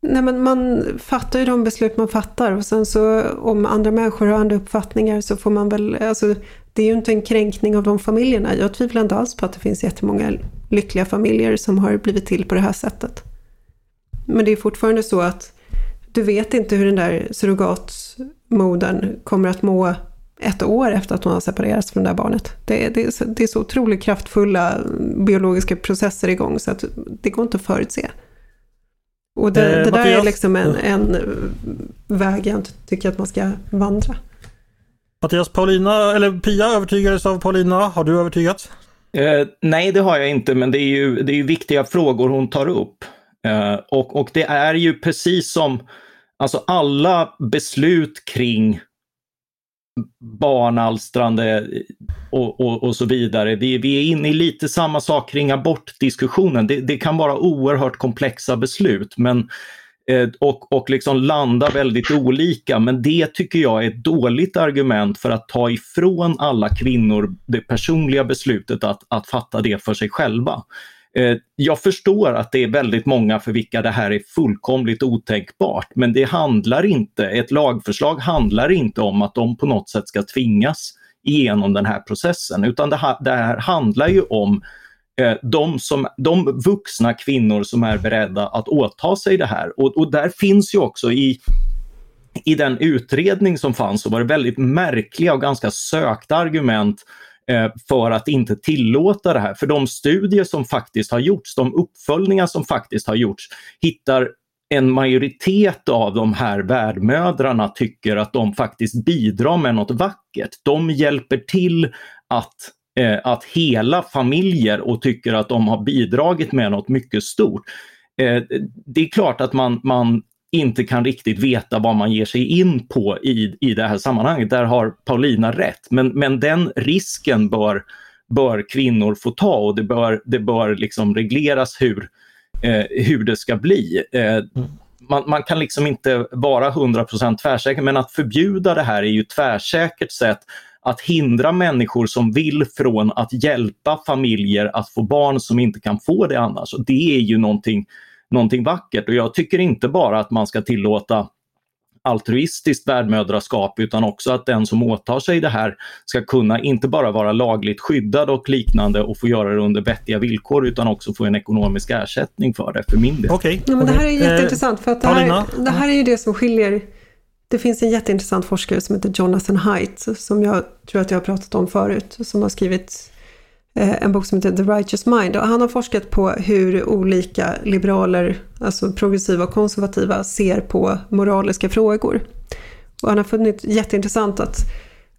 Nej, men man fattar ju de beslut man fattar och sen så om andra människor har andra uppfattningar så får man väl, alltså det är ju inte en kränkning av de familjerna. Jag tvivlar inte alls på att det finns jättemånga lyckliga familjer som har blivit till på det här sättet. Men det är fortfarande så att du vet inte hur den där surrogatmodern kommer att må ett år efter att hon har separerats från det där barnet. Det, är- det, är, så, det är så otroligt kraftfulla biologiska processer igång så att det går inte att förutse. Och det, Eh, det där är Mattias? liksom en, en väg jag inte tycker att man ska vandra. Mattias, Paulina, eller Pia övertygades av Paulina. Har du övertygats? Eh, nej, det har jag inte, men det är ju, det är ju viktiga frågor hon tar upp. Eh, och, och det är ju precis som alltså alla beslut kring barnalstrande och, och, och så vidare. Vi, vi är inne i lite samma sak kring abortdiskussionen. Det, det kan vara oerhört komplexa beslut men, Eh, och, och liksom landar väldigt olika. Men det tycker jag är ett dåligt argument för att ta ifrån alla kvinnor det personliga beslutet att, att fatta det för sig själva. Eh, jag förstår att det är väldigt många för vilka det här är fullkomligt otänkbart, men det handlar inte, ett lagförslag handlar inte om att de på något sätt ska tvingas igenom den här processen, utan det här, det här handlar ju om Eh, de, som, de vuxna kvinnor som är beredda att åta sig det här. Och, och där finns ju också i, i den utredning som fanns så var det väldigt märkliga och ganska sökta argument eh, för att inte tillåta det här. För de studier som faktiskt har gjorts, de uppföljningar som faktiskt har gjorts, hittar en majoritet av de här värdmödrarna tycker att de faktiskt bidrar med något vackert. De hjälper till att, eh, att hela familjer och tycker att de har bidragit med något mycket stort. Eh, det är klart att man, man inte kan riktigt veta vad man ger sig in på i, i det här sammanhanget. Där har Paulina rätt. Men, men den risken bör, bör kvinnor få ta och det bör, det bör liksom regleras hur, eh, hur det ska bli. Eh, man, man kan liksom inte vara 100% tvärsäker men att förbjuda det här är ju ett tvärsäkert sätt att hindra människor som vill från att hjälpa familjer att få barn som inte kan få det annars. Och det är ju någonting, någonting vackert och jag tycker inte bara att man ska tillåta altruistiskt värdmödraskap utan också att den som åtar sig det här ska kunna inte bara vara lagligt skyddad och liknande och få göra det under vettiga villkor utan också få en ekonomisk ersättning för det, för min del. Okej. Ja, men det här är jätteintressant för att det Paulina? här, det här är ju det som skiljer. Det finns en jätteintressant forskare som heter Jonathan Haidt som jag tror att jag har pratat om förut som har skrivit eh, en bok som heter The Righteous Mind och han har forskat på hur olika liberaler, alltså progressiva och konservativa ser på moraliska frågor. Och han har funnit jätteintressant att,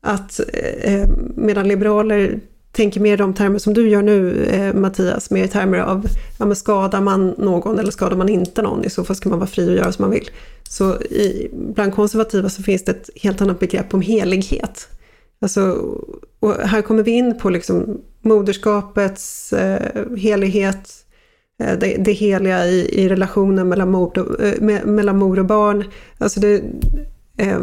att eh, medan liberaler tänker mer i de termer som du gör nu eh, Mattias, mer i termer av ja, men skadar man någon eller skadar man inte någon, i så fall ska man vara fri att göra som man vill. Så i, bland konservativa så finns det ett helt annat begrepp om helighet. Alltså, och här kommer vi in på liksom moderskapets eh, helighet, eh, det, det heliga i, i relationen mellan mor, och, eh, me, mellan mor och barn. Alltså det, eh,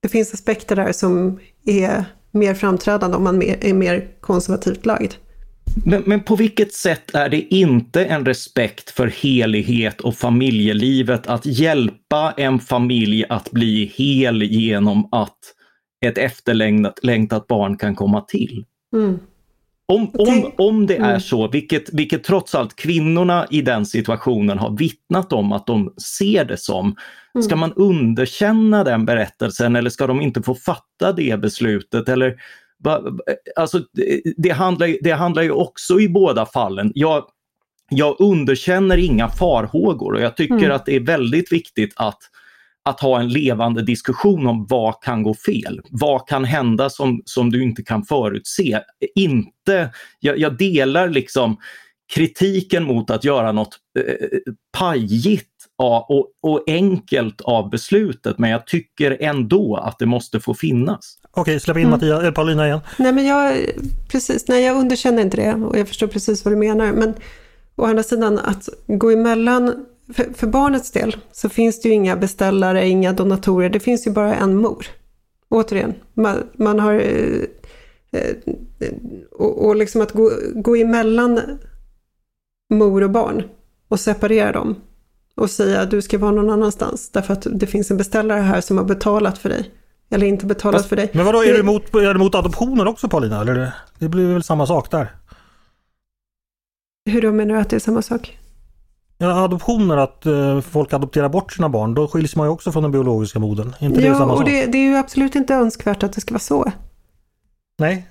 det finns aspekter där som är mer framträdande om man är mer konservativt lagd. Men, men på vilket sätt är det inte en respekt för helighet och familjelivet att hjälpa en familj att bli hel genom att ett efterlängtat längtat barn kan komma till? Mm. Om, om, om det är Mm. så, vilket, vilket trots allt kvinnorna i den situationen har vittnat om att de ser det som, ska Mm. man underkänna den berättelsen eller ska de inte få fatta det beslutet? Eller, alltså, det, handlar, det handlar ju också i båda fallen. Jag, jag underkänner inga farhågor och jag tycker Mm. att det är väldigt viktigt att att ha en levande diskussion om vad kan gå fel? Vad kan hända som, som du inte kan förutse? Inte, jag, jag delar liksom kritiken mot att göra något eh, pajigt och, och enkelt av beslutet men jag tycker ändå att det måste få finnas. Okej, släpp in Mm. Mattias, äh, Paulina igen. Nej, men jag, precis, nej, jag underkänner inte det och jag förstår precis vad du menar. Men å andra sidan att gå emellan, för, för barnets del så finns det ju inga beställare, inga donatorer, det finns ju bara en mor. Återigen, man, man har... eh, eh, Och, och liksom att gå, gå emellan mor och barn och separera dem och säga att du ska vara någon annanstans därför att det finns en beställare här som har betalat för dig. Eller inte betalat Fast- för dig. Men vadå, är du emot, är du emot adoptioner också Paulina? Eller det, det blir väl samma sak där? Hur då menar du att det är samma sak? Ja, adoptioner, att eh, folk adopterar bort sina barn, då skiljs man ju också från den biologiska modern. Inte det ja, samma och det, det är ju absolut inte önskvärt att det ska vara så. Nej,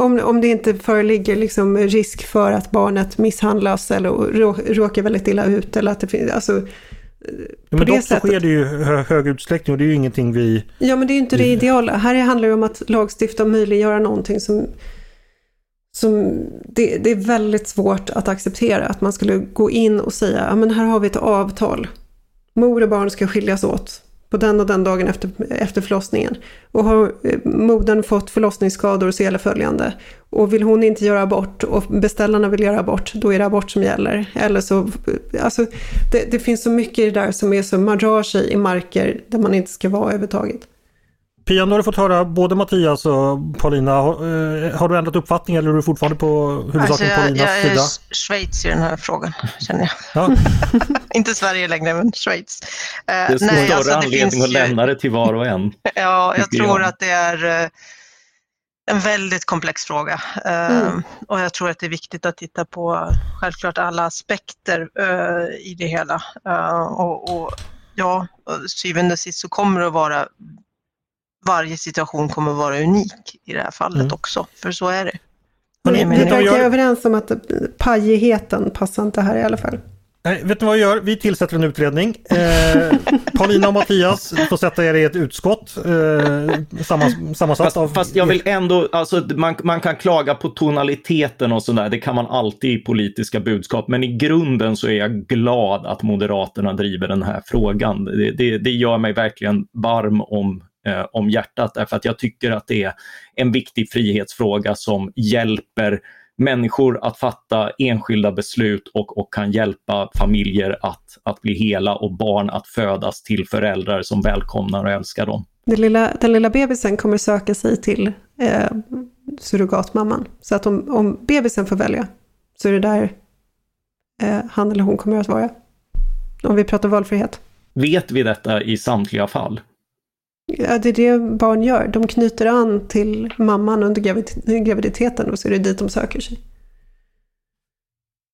Om, om det inte föreligger liksom risk för att barnet misshandlas eller rå, råkar väldigt illa ut eller att det finns, alltså, ja, på men det dock så sker det ju hög utsträckning och det är ju ingenting vi... Ja, men det är ju inte det ideala. Här handlar det om att lagstifta och möjliggöra någonting som, som det, det är väldigt svårt att acceptera. Att man skulle gå in och säga, ja men här har vi ett avtal. Mor och barn ska skiljas åt på den och den dagen efter, efter förlossningen. Och har eh, modern fått förlossningsskador så gäller följande. Och vill hon inte göra abort och beställarna vill göra abort, då är det abort som gäller. Eller så, eh, alltså, det, det finns så mycket i det där som är så, man rör sig i marker där man inte ska vara överhuvudtaget. Pia, nu har du fått höra både Mattias och Paulina. Har, eh, har du ändrat uppfattning eller är du fortfarande på Alltså huvudsakligen jag, Paulinas jag är sida? Schweiz i den här frågan, känner jag. Ja. Inte Sverige längre, men Schweiz. Eh, Det är nej, större alltså, anledning att ju- lämna det till var och en. Ja, jag tror jag. att det är eh, en väldigt komplex fråga. Mm. Och jag tror att det är viktigt att titta på självklart alla aspekter i det hela. Och, och ja, syvende och sist så kommer det att vara varje situation kommer att vara unik i det här fallet Mm. också, för så är det. Men vi verkar gör? överens om att pajigheten passar inte här i alla fall. Nej, vet ni vad vi gör? Vi tillsätter en utredning. Eh, Paulina och Mattias får sätta er i ett utskott. Eh, samman, sammansatt Fast, av... fast jag vill ändå, alltså man, man kan klaga på tonaliteten och sådär, det kan man alltid i politiska budskap, men i grunden så är jag glad att Moderaterna driver den här frågan. Det, det, det gör mig verkligen varm om, eh, om hjärtat, därför att jag tycker att det är en viktig frihetsfråga som hjälper människor att fatta enskilda beslut och, och kan hjälpa familjer att, att bli hela och barn att födas till föräldrar som välkomnar och älskar dem. Den lilla, den lilla bebisen kommer söka sig till eh, surrogatmamman. Så att om, om bebisen får välja så är det där eh, han eller hon kommer att vara. Om vi pratar valfrihet. Vet vi detta i samtliga fall? Ja, det är det barn gör. De knyter an till mamman under graviditeten och så är det dit de söker sig.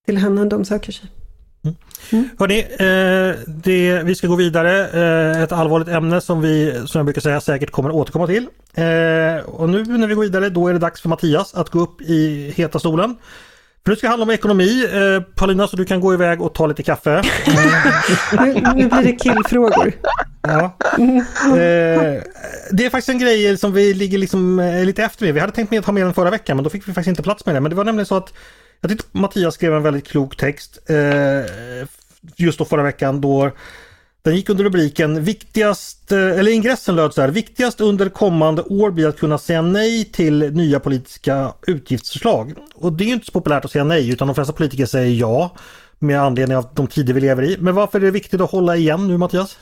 Till henne de söker sig. Mm. Mm. Hörrni, eh, det, vi ska gå vidare. Eh, ett allvarligt ämne som vi, som jag brukar säga, säkert kommer återkomma till. Eh, och nu när vi går vidare, då är det dags för Mattias att gå upp i heta stolen. För nu ska det handla om ekonomi. Eh, Paulina, så du kan gå iväg och ta lite kaffe. nu, nu blir det killfrågor. Ja. Eh, det är faktiskt en grej som vi ligger liksom, eh, lite efter med. Vi hade tänkt med att ha med den förra veckan men då fick vi faktiskt inte plats med det. Men det var nämligen så att jag tyckte Mattias skrev en väldigt klok text eh, just då förra veckan då den gick under rubriken viktigast, eh, eller ingressen löd så här, viktigast under kommande år blir att kunna säga nej till nya politiska utgiftsförslag. Och det är inte så populärt att säga nej utan de flesta politiker säger ja med anledning av de tider vi lever i. Men varför är det viktigt att hålla igen nu Mattias?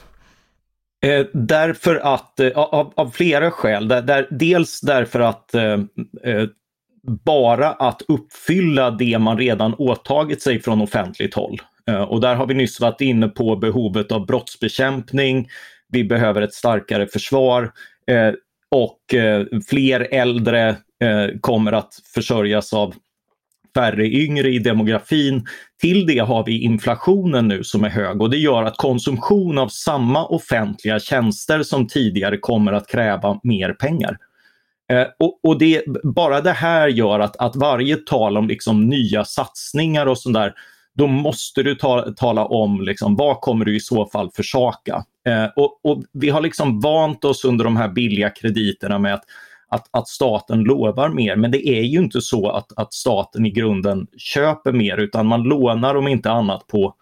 Eh, därför att, eh, av, av, flera skäl. Där, där, dels därför att eh, eh, bara att uppfylla det man redan åtagit sig från offentligt håll. Eh, och där har vi nyss varit inne på behovet av brottsbekämpning. Vi behöver ett starkare försvar eh, och eh, fler äldre kommer att försörjas av färre yngre i demografin. Till det har vi inflationen nu som är hög och det gör att konsumtion av samma offentliga tjänster som tidigare kommer att kräva mer pengar. Eh, och, och det, bara det här gör att, att varje tal om liksom nya satsningar och sånt där då måste du ta, tala om liksom, vad kommer du i så fall försaka. Eh, och, och, vi har liksom vant oss under de här billiga krediterna med att att, att staten lovar mer. Men det är ju inte så att, att staten i grunden köper mer utan man lånar om inte annat på,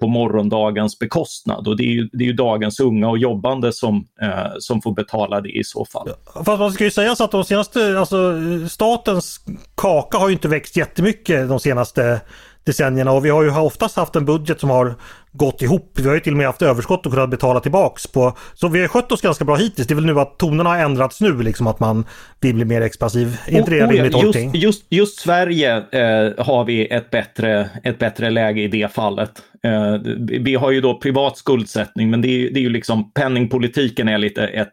på morgondagens bekostnad och det är ju, det är ju dagens unga och jobbande som, eh, som får betala det i så fall. Fast man ska ju säga så att de senaste, alltså statens kaka har ju inte växt jättemycket de senaste decennierna och vi har ju oftast haft en budget som har gått ihop. Vi har ju till och med haft överskott och kunnat betala tillbaks på. Så vi har skött oss ganska bra hittills. Det är väl nu att tonerna har ändrats nu liksom att man vill bli mer expansiv. Är inte det en rimlig tolkning? Just, just, just Sverige eh, har vi ett bättre, ett bättre läge i det fallet. Eh, vi har ju då privat skuldsättning men det är, det är ju liksom penningpolitiken är lite ett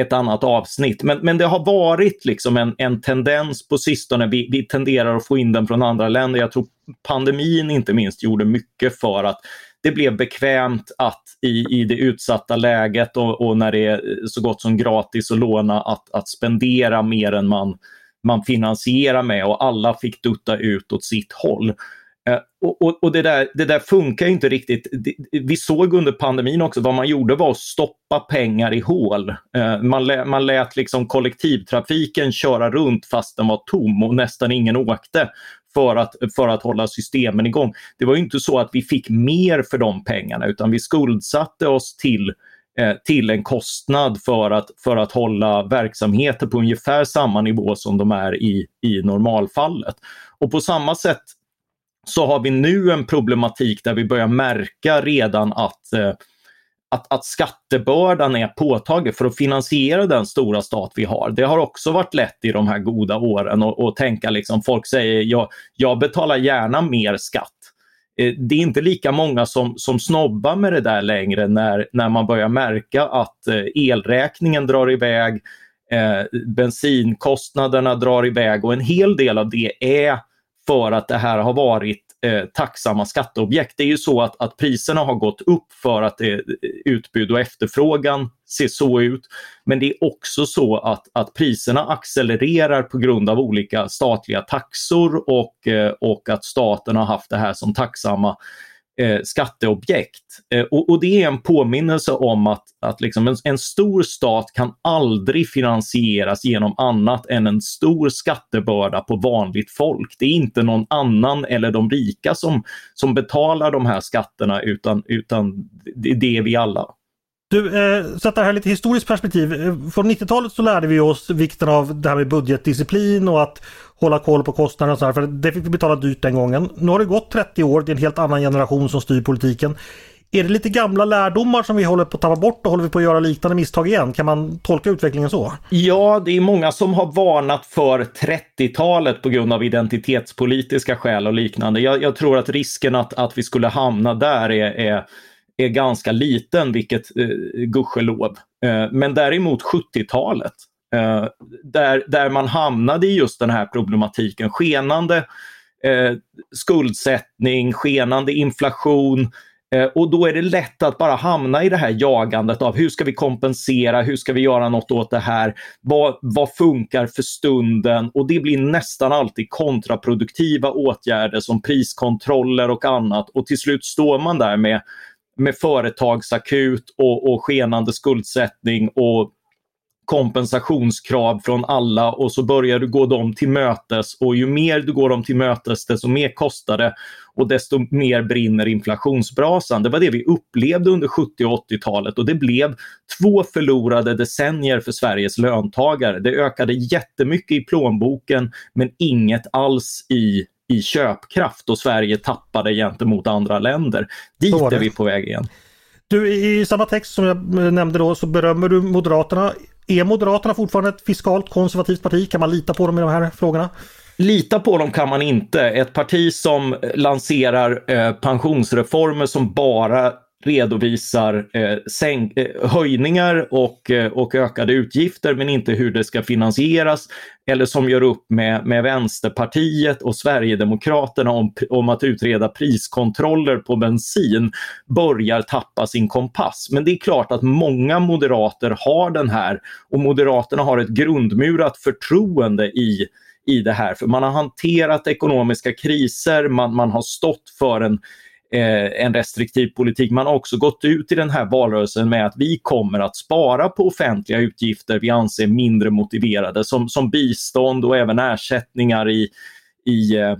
ett annat avsnitt. Men, men det har varit liksom en, en tendens på sistone. Vi, vi tenderar att få in den från andra länder. Jag tror pandemin inte minst gjorde mycket för att det blev bekvämt att i, i det utsatta läget och, och, när det är så gott som gratis att låna att, att spendera mer än man, man finansierar med och alla fick dutta ut åt sitt håll. Eh, och, och, och, det, där, det där funkar inte riktigt. Vi såg under pandemin också vad man gjorde var att stoppa pengar i hål. Eh, man, lät, man lät liksom kollektivtrafiken köra runt fast den var tom och nästan ingen åkte för att, för att hålla systemen igång. Det var inte så att vi fick mer för de pengarna utan vi skuldsatte oss till eh, till en kostnad för att, för att hålla verksamheter på ungefär samma nivå som de är i, i normalfallet. Och på samma sätt så har vi nu en problematik där vi börjar märka redan att eh, att, att skattebördan är påtaglig för att finansiera den stora stat vi har. Det har också varit lätt i de här goda åren att tänka liksom, folk säger jag, jag betalar gärna mer skatt. Eh, det är inte lika många som, som snobbar med det där längre när, när man börjar märka att eh, elräkningen drar iväg, eh, bensinkostnaderna drar iväg och en hel del av det är för att det här har varit eh, tacksamma skatteobjekt. Det är ju så att, att priserna har gått upp för att eh, utbud och efterfrågan ser så ut. Men det är också så att, att priserna accelererar på grund av olika statliga taxor och, eh, och att staten har haft det här som tacksamma eh, skatteobjekt. Eh, och, och, det är en påminnelse om att, att liksom en, en, stor stat kan aldrig finansieras genom annat än en stor skattebörda på vanligt folk. Det är inte någon annan eller de rika som, som betalar de här skatterna utan, utan det, det är vi alla. Du, eh, sätter det här lite historiskt perspektiv. Eh, från 90-talet så lärde vi oss vikten av det här med budgetdisciplin och att hålla koll på kostnaderna och så här, för det fick vi betala dyrt den gången. Nu har det gått 30 år, det är en helt annan generation som styr politiken. Är det lite gamla lärdomar som vi håller på att tappa bort och håller vi på att göra liknande misstag igen? Kan man tolka utvecklingen så? Ja, det är många som har varnat för 30-talet på grund av identitetspolitiska skäl och liknande. Jag, jag tror att risken att, att vi skulle hamna där är, är, är ganska liten, vilket eh, gudskelov. Eh, men däremot 70-talet, eh, där, där man hamnade i just den här problematiken, skenande eh, skuldsättning, skenande inflation, Eh, och då är det lätt att bara hamna i det här jagandet av hur ska vi kompensera, hur ska vi göra något åt det här, vad, vad funkar för stunden? Och det blir nästan alltid kontraproduktiva åtgärder som priskontroller och annat och till slut står man där med, med företagsakut och, och skenande skuldsättning och kompensationskrav från alla och så börjar du gå dem till mötes och ju mer du går dem till mötes desto mer kostar det och desto mer brinner inflationsbrasan. Det var det vi upplevde under 70 och 80-talet och det blev två förlorade decennier för Sveriges löntagare. Det ökade jättemycket i plånboken men inget alls i i köpkraft och Sverige tappade gentemot andra länder. Dit är vi på väg igen. Du, i samma text som jag nämnde då så berömmer du Moderaterna. Är Moderaterna fortfarande ett fiskalt konservativt parti? Kan man lita på dem i de här frågorna? Lita på dem kan man inte. Ett parti som lanserar eh, pensionsreformer som bara redovisar eh, sänk, eh, höjningar och, eh, och ökade utgifter men inte hur det ska finansieras. Eller som gör upp med, med Vänsterpartiet och Sverigedemokraterna om, om att utreda priskontroller på bensin börjar tappa sin kompass. Men det är klart att många moderater har den här och Moderaterna har ett grundmurat förtroende i i det här. För man har hanterat ekonomiska kriser, man, man har stått för en eh, Eh, en restriktiv politik. Man har också gått ut i den här valrörelsen med att vi kommer att spara på offentliga utgifter vi anser mindre motiverade som, som bistånd och även ersättningar i, i eh,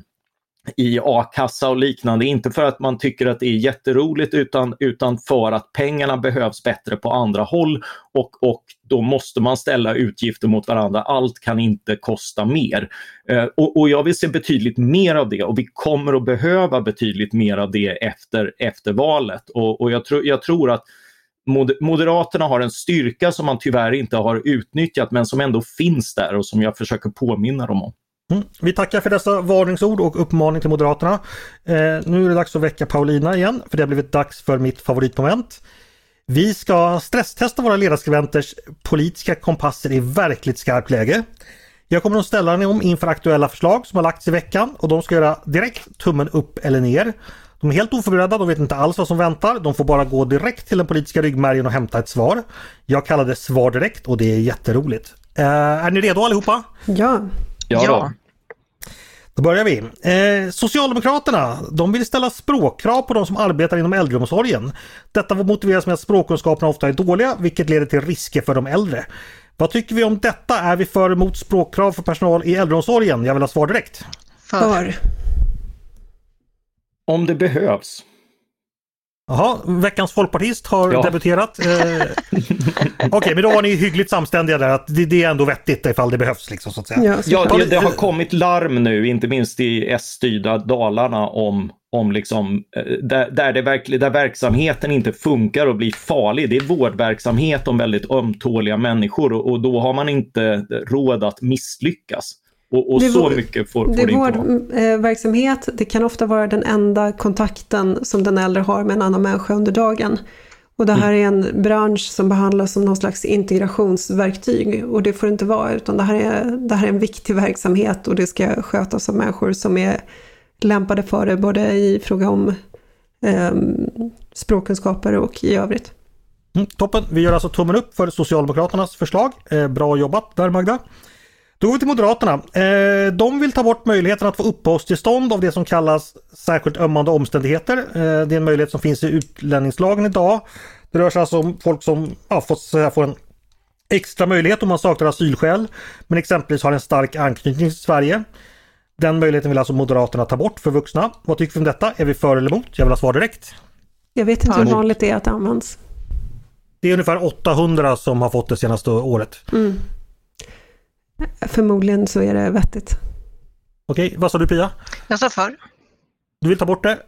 i a-kassa och liknande. Inte för att man tycker att det är jätteroligt utan, utan för att pengarna behövs bättre på andra håll och, och då måste man ställa utgifter mot varandra. Allt kan inte kosta mer. Eh, och, och, jag vill se betydligt mer av det och vi kommer att behöva betydligt mer av det efter, efter valet. Och, och jag, tro, jag tror att Moderaterna har en styrka som man tyvärr inte har utnyttjat men som ändå finns där och som jag försöker påminna dem om. Mm. Vi tackar för dessa varningsord och uppmaning till Moderaterna. Eh, nu är det dags att väcka Paulina igen, för det har blivit dags för mitt favoritmoment. Vi ska stresstesta våra ledarskribenters politiska kompasser i verkligt skarpt läge. Jag kommer att ställa dem inför aktuella förslag som har lagts i veckan och de ska göra direkt tummen upp eller ner. De är helt oförberedda, de vet inte alls vad som väntar. De får bara gå direkt till den politiska ryggmärgen och hämta ett svar. Jag kallar det svar direkt och det är jätteroligt. Eh, är ni redo allihopa? Ja. Ja. ja. Då börjar vi. Eh, Socialdemokraterna de vill ställa språkkrav på de som arbetar inom äldreomsorgen. Detta motiveras med att språkkunskaperna ofta är dåliga vilket leder till risker för de äldre. Vad tycker vi om detta? Är vi för emot språkkrav för personal i äldreomsorgen? Jag vill ha svar direkt. För. Om det behövs. Jaha, veckans folkpartist har ja. debuterat. Eh, Okej, okay, men då var ni hyggligt samständiga där att det, det, är ändå vettigt ifall det behövs. Liksom, så att säga. Ja, ja det, det, har kommit larm nu, inte minst i S-styrda Dalarna om, om liksom, eh, där, där, det verkl, där verksamheten inte funkar och blir farlig. Det är vårdverksamhet om väldigt ömtåliga människor och, och då har man inte råd att misslyckas. Och, och så vår, mycket får, får det, det inte vara. verksamhet, det kan ofta vara den enda kontakten som den äldre har med en annan människa under dagen. Och det här mm. är en bransch som behandlas som någon slags integrationsverktyg. Och det får det inte vara, utan det här, är, det här är en viktig verksamhet och det ska skötas av människor som är lämpade för det, både i fråga om eh, språkkunskaper och i övrigt. Mm, toppen! Vi gör alltså tummen upp för Socialdemokraternas förslag. Eh, bra jobbat där Magda! Då går vi till Moderaterna. Eh, de vill ta bort möjligheten att få uppehållstillstånd av det som kallas särskilt ömmande omständigheter. Eh, det är en möjlighet som finns i utlänningslagen idag. Det rör sig alltså om folk som ja, får, får en extra möjlighet om man saknar asylskäl men exempelvis har en stark anknytning till Sverige. Den möjligheten vill alltså Moderaterna ta bort för vuxna. Vad tycker vi om detta? Är vi för eller emot? Jag vill ha svar direkt. Jag vet inte hur vanligt det är att det används. Det är ungefär 800 som har fått det senaste året. Mm. Förmodligen så är det vettigt. Okej, vad sa du Pia? Jag sa för. Du vill ta bort det?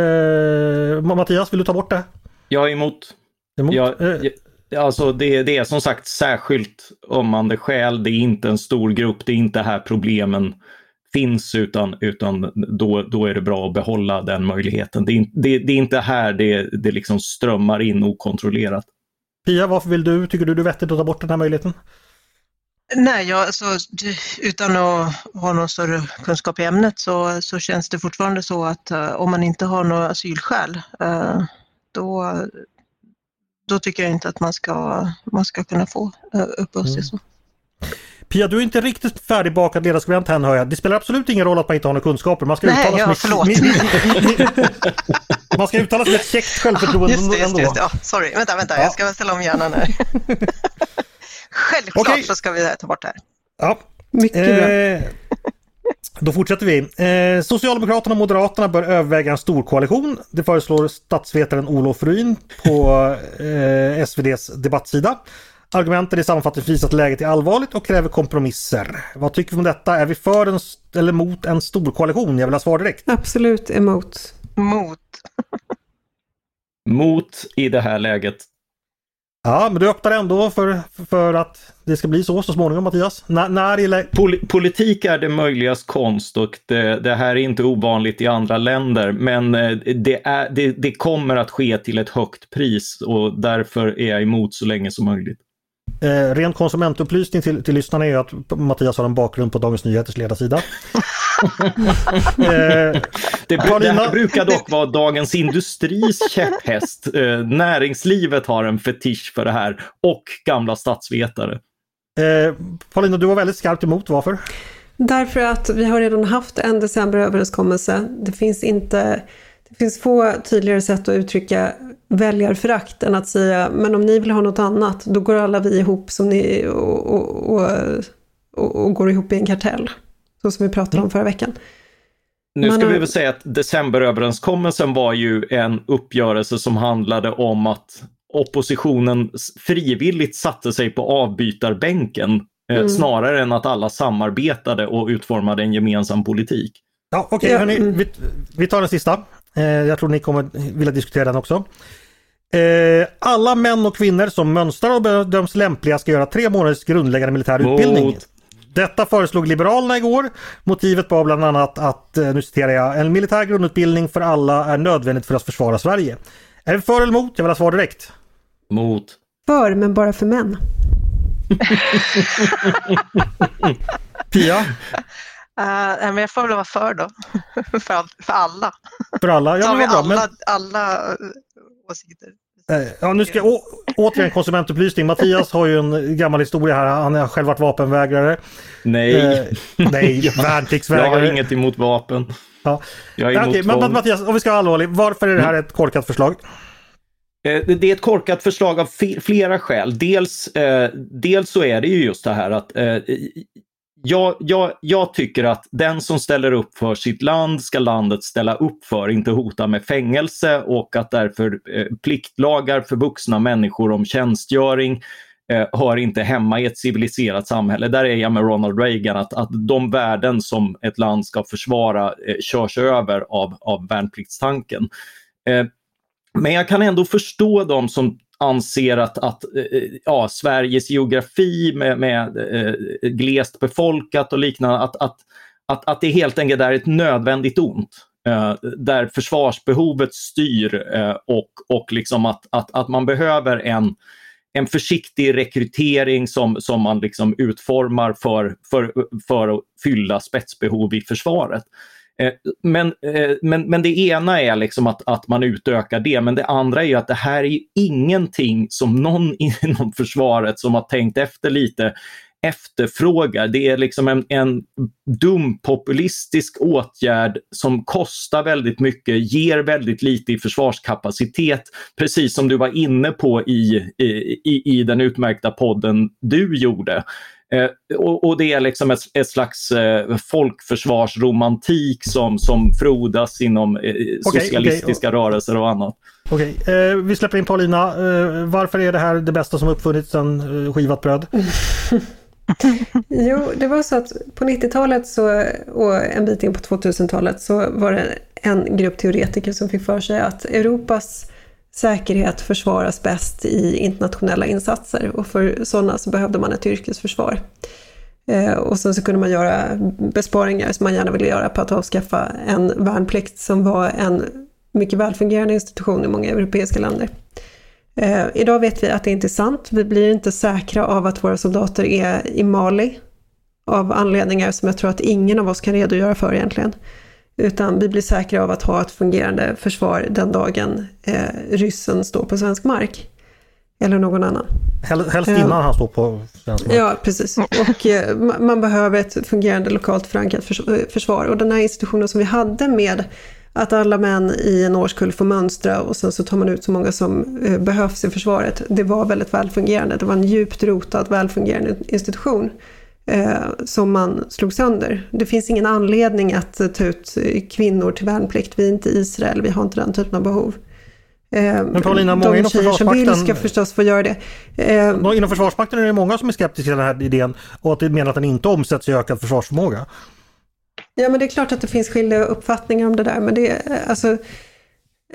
Eh, Mattias, vill du ta bort det? Jag är emot. Emot? Jag, Eh, jag, alltså det, det är som sagt särskilt ömmande skäl. Det är inte en stor grupp. Det är inte här problemen finns utan, utan då, då är det bra att behålla den möjligheten. Det är, det, det är inte här det, det liksom strömmar in okontrollerat. Pia, varför vill du, tycker du det är vettigt att ta bort den här möjligheten? Nej, jag, alltså, utan att ha någon större kunskap i ämnet så, så känns det fortfarande så att eh, om man inte har några asylskäl eh, då, då tycker jag inte att man ska, man ska kunna få uh, uppehållstillstånd. Pia, du är inte riktigt färdigbakad ledarskribent än hör jag. Det spelar absolut ingen roll att man inte har några kunskaper. Man ska Nej, uttala ja, sig förlåt. man ska uttala sig med ett käckt självförtroende Just det, just ändå. det. Just det. Ja, sorry, vänta, vänta, Ja. jag ska ställa om hjärnan här. Självklart Okej. så ska vi ta bort det här. Ja. Mycket bra. Eh, då fortsätter vi. Eh, Socialdemokraterna och Moderaterna bör överväga en stor koalition. Det föreslår statsvetaren Olof Ruin på eh, SVDs debattsida. Argumenten är sammanfattningsvis att läget är allvarligt och kräver kompromisser. Vad tycker vi om detta? Är vi för en, eller mot en stor koalition? Jag vill ha svar direkt. Absolut emot. Mot. Mot i det här läget. Ja, men du öppnar ändå för, för att det ska bli så så småningom Mattias. N när är Pol- politik är det möjligas konst och det, det här är inte ovanligt i andra länder. Men eh, det, är, det, det kommer att ske till ett högt pris och därför är jag emot så länge som möjligt. Eh, ren konsumentupplysning till, till lyssnarna är att Mattias har en bakgrund på Dagens Nyheters ledarsida. eh, Det, det Carolina- här brukar dock vara Dagens Industris käpphäst. Eh, näringslivet har en fetisch för det här och gamla statsvetare. eh, Paulina, du var väldigt skarpt emot. Varför? Därför att vi har redan haft en decemberöverenskommelse. Det finns inte... Det finns få tydligare sätt att uttrycka väljarförakt än att säga men om ni vill ha något annat då går alla vi ihop som ni och, och, och, och, går ihop i en kartell. Så som vi pratade om förra veckan. Nu ska vi väl säga att decemberöverenskommelsen var ju en uppgörelse som handlade om att oppositionen frivilligt satte sig på avbytarbänken eh, Mm. snarare än att alla samarbetade och utformade en gemensam politik. Ja, Okej, Ja, hörni, mm. vi, vi tar den sista. Eh, jag tror ni kommer vilja diskutera den också. Eh, alla män och kvinnor som mönstrar och bedöms lämpliga ska göra tre månaders grundläggande militär utbildning. Detta föreslog Liberalerna igår. Motivet var bland annat att, eh, nu citerar jag, en militär grundutbildning för alla är nödvändigt för att försvara Sverige. Är vi för eller emot? Jag vill ha svar direkt. Mot. För, men bara för män. Pia, Uh, men jag får väl vara för då. för, all, för alla. för alla? Ja, har men vi vad bra. alla, alla eh, åsikter. Men, eh, ja, nu ska jag å, återigen konsumentupplysning. Mattias har ju en gammal historia här. Han har själv varit vapenvägrare. Nej, Eh, nej, jag har värnpliktsvägrare. inget emot vapen. Ja. Jag är emot Okej, men, men. Mattias, om vi ska vara allvarliga. Varför är det här ett korkat förslag? Det är ett korkat förslag av flera skäl. Dels, eh, dels så är det ju just det här att eh, jag, jag, jag tycker att den som ställer upp för sitt land ska landet ställa upp för, inte hota med fängelse och att därför eh, pliktlagar för vuxna människor om tjänstgöring eh, hör inte hemma i ett civiliserat samhälle. Där är jag med Ronald Reagan, att, att de värden som ett land ska försvara eh, körs över av, av värnpliktstanken. Eh, men jag kan ändå förstå de som anser att, att ja, Sveriges geografi med, med eh, glest befolkat och liknande, att, att, att, att det helt enkelt är ett nödvändigt ont. Eh, där försvarsbehovet styr eh, och, och liksom att, att, att man behöver en, en försiktig rekrytering som, som man liksom utformar för, för, för att fylla spetsbehov i försvaret. Eh, men, eh, men, men det ena är liksom att, att man utökar det, men det andra är ju att det här är ju ingenting som någon inom försvaret som har tänkt efter lite efterfrågar. Det är liksom en, en dum populistisk åtgärd som kostar väldigt mycket, ger väldigt lite i försvarskapacitet, precis som du var inne på i, i, i den utmärkta podden du gjorde. Eh, och, och, det är liksom ett, ett slags eh, folkförsvarsromantik som, som frodas inom eh, socialistiska okay. rörelser och annat. Okej, okay. eh, vi släpper in Paulina. Eh, varför är det här det bästa som uppfunnits sedan eh, skivat bröd? jo, det var så att på 90-talet så, och en bit in på 2000-talet så var det en grupp teoretiker som fick för sig att Europas säkerhet försvaras bäst i internationella insatser och för sådana så behövde man ett yrkesförsvar. Eh, och sen så kunde man göra besparingar som man gärna ville göra på att avskaffa en värnplikt som var en mycket välfungerande institution i många europeiska länder. Eh, idag vet vi att det inte är sant. Vi blir inte säkra av att våra soldater är i Mali av anledningar som jag tror att ingen av oss kan redogöra för egentligen. Utan vi blir säkra av att ha ett fungerande försvar den dagen eh, ryssen står på svensk mark. Eller någon annan. Helst innan uh, han står på svensk mark. Ja, precis. Och eh, man behöver ett fungerande lokalt förankrat försvar. Och den här institutionen som vi hade med att alla män i en årskull får mönstra och sen så tar man ut så många som eh, behövs i försvaret. Det var väldigt välfungerande. Det var en djupt rotad, välfungerande institution eh, som man slog sönder. Det finns ingen anledning att ta ut kvinnor till värnplikt. Vi är inte Israel, vi har inte den typen av behov. Eh, Men Paulina, många inom Försvarsmakten... vill ska förstås få göra det. Eh, inom Försvarsmakten är det många som är skeptiska till den här idén och att de menar att den inte omsätts i ökad försvarsförmåga. Ja, men det är klart att det finns skilda uppfattningar om det där, men det, alltså,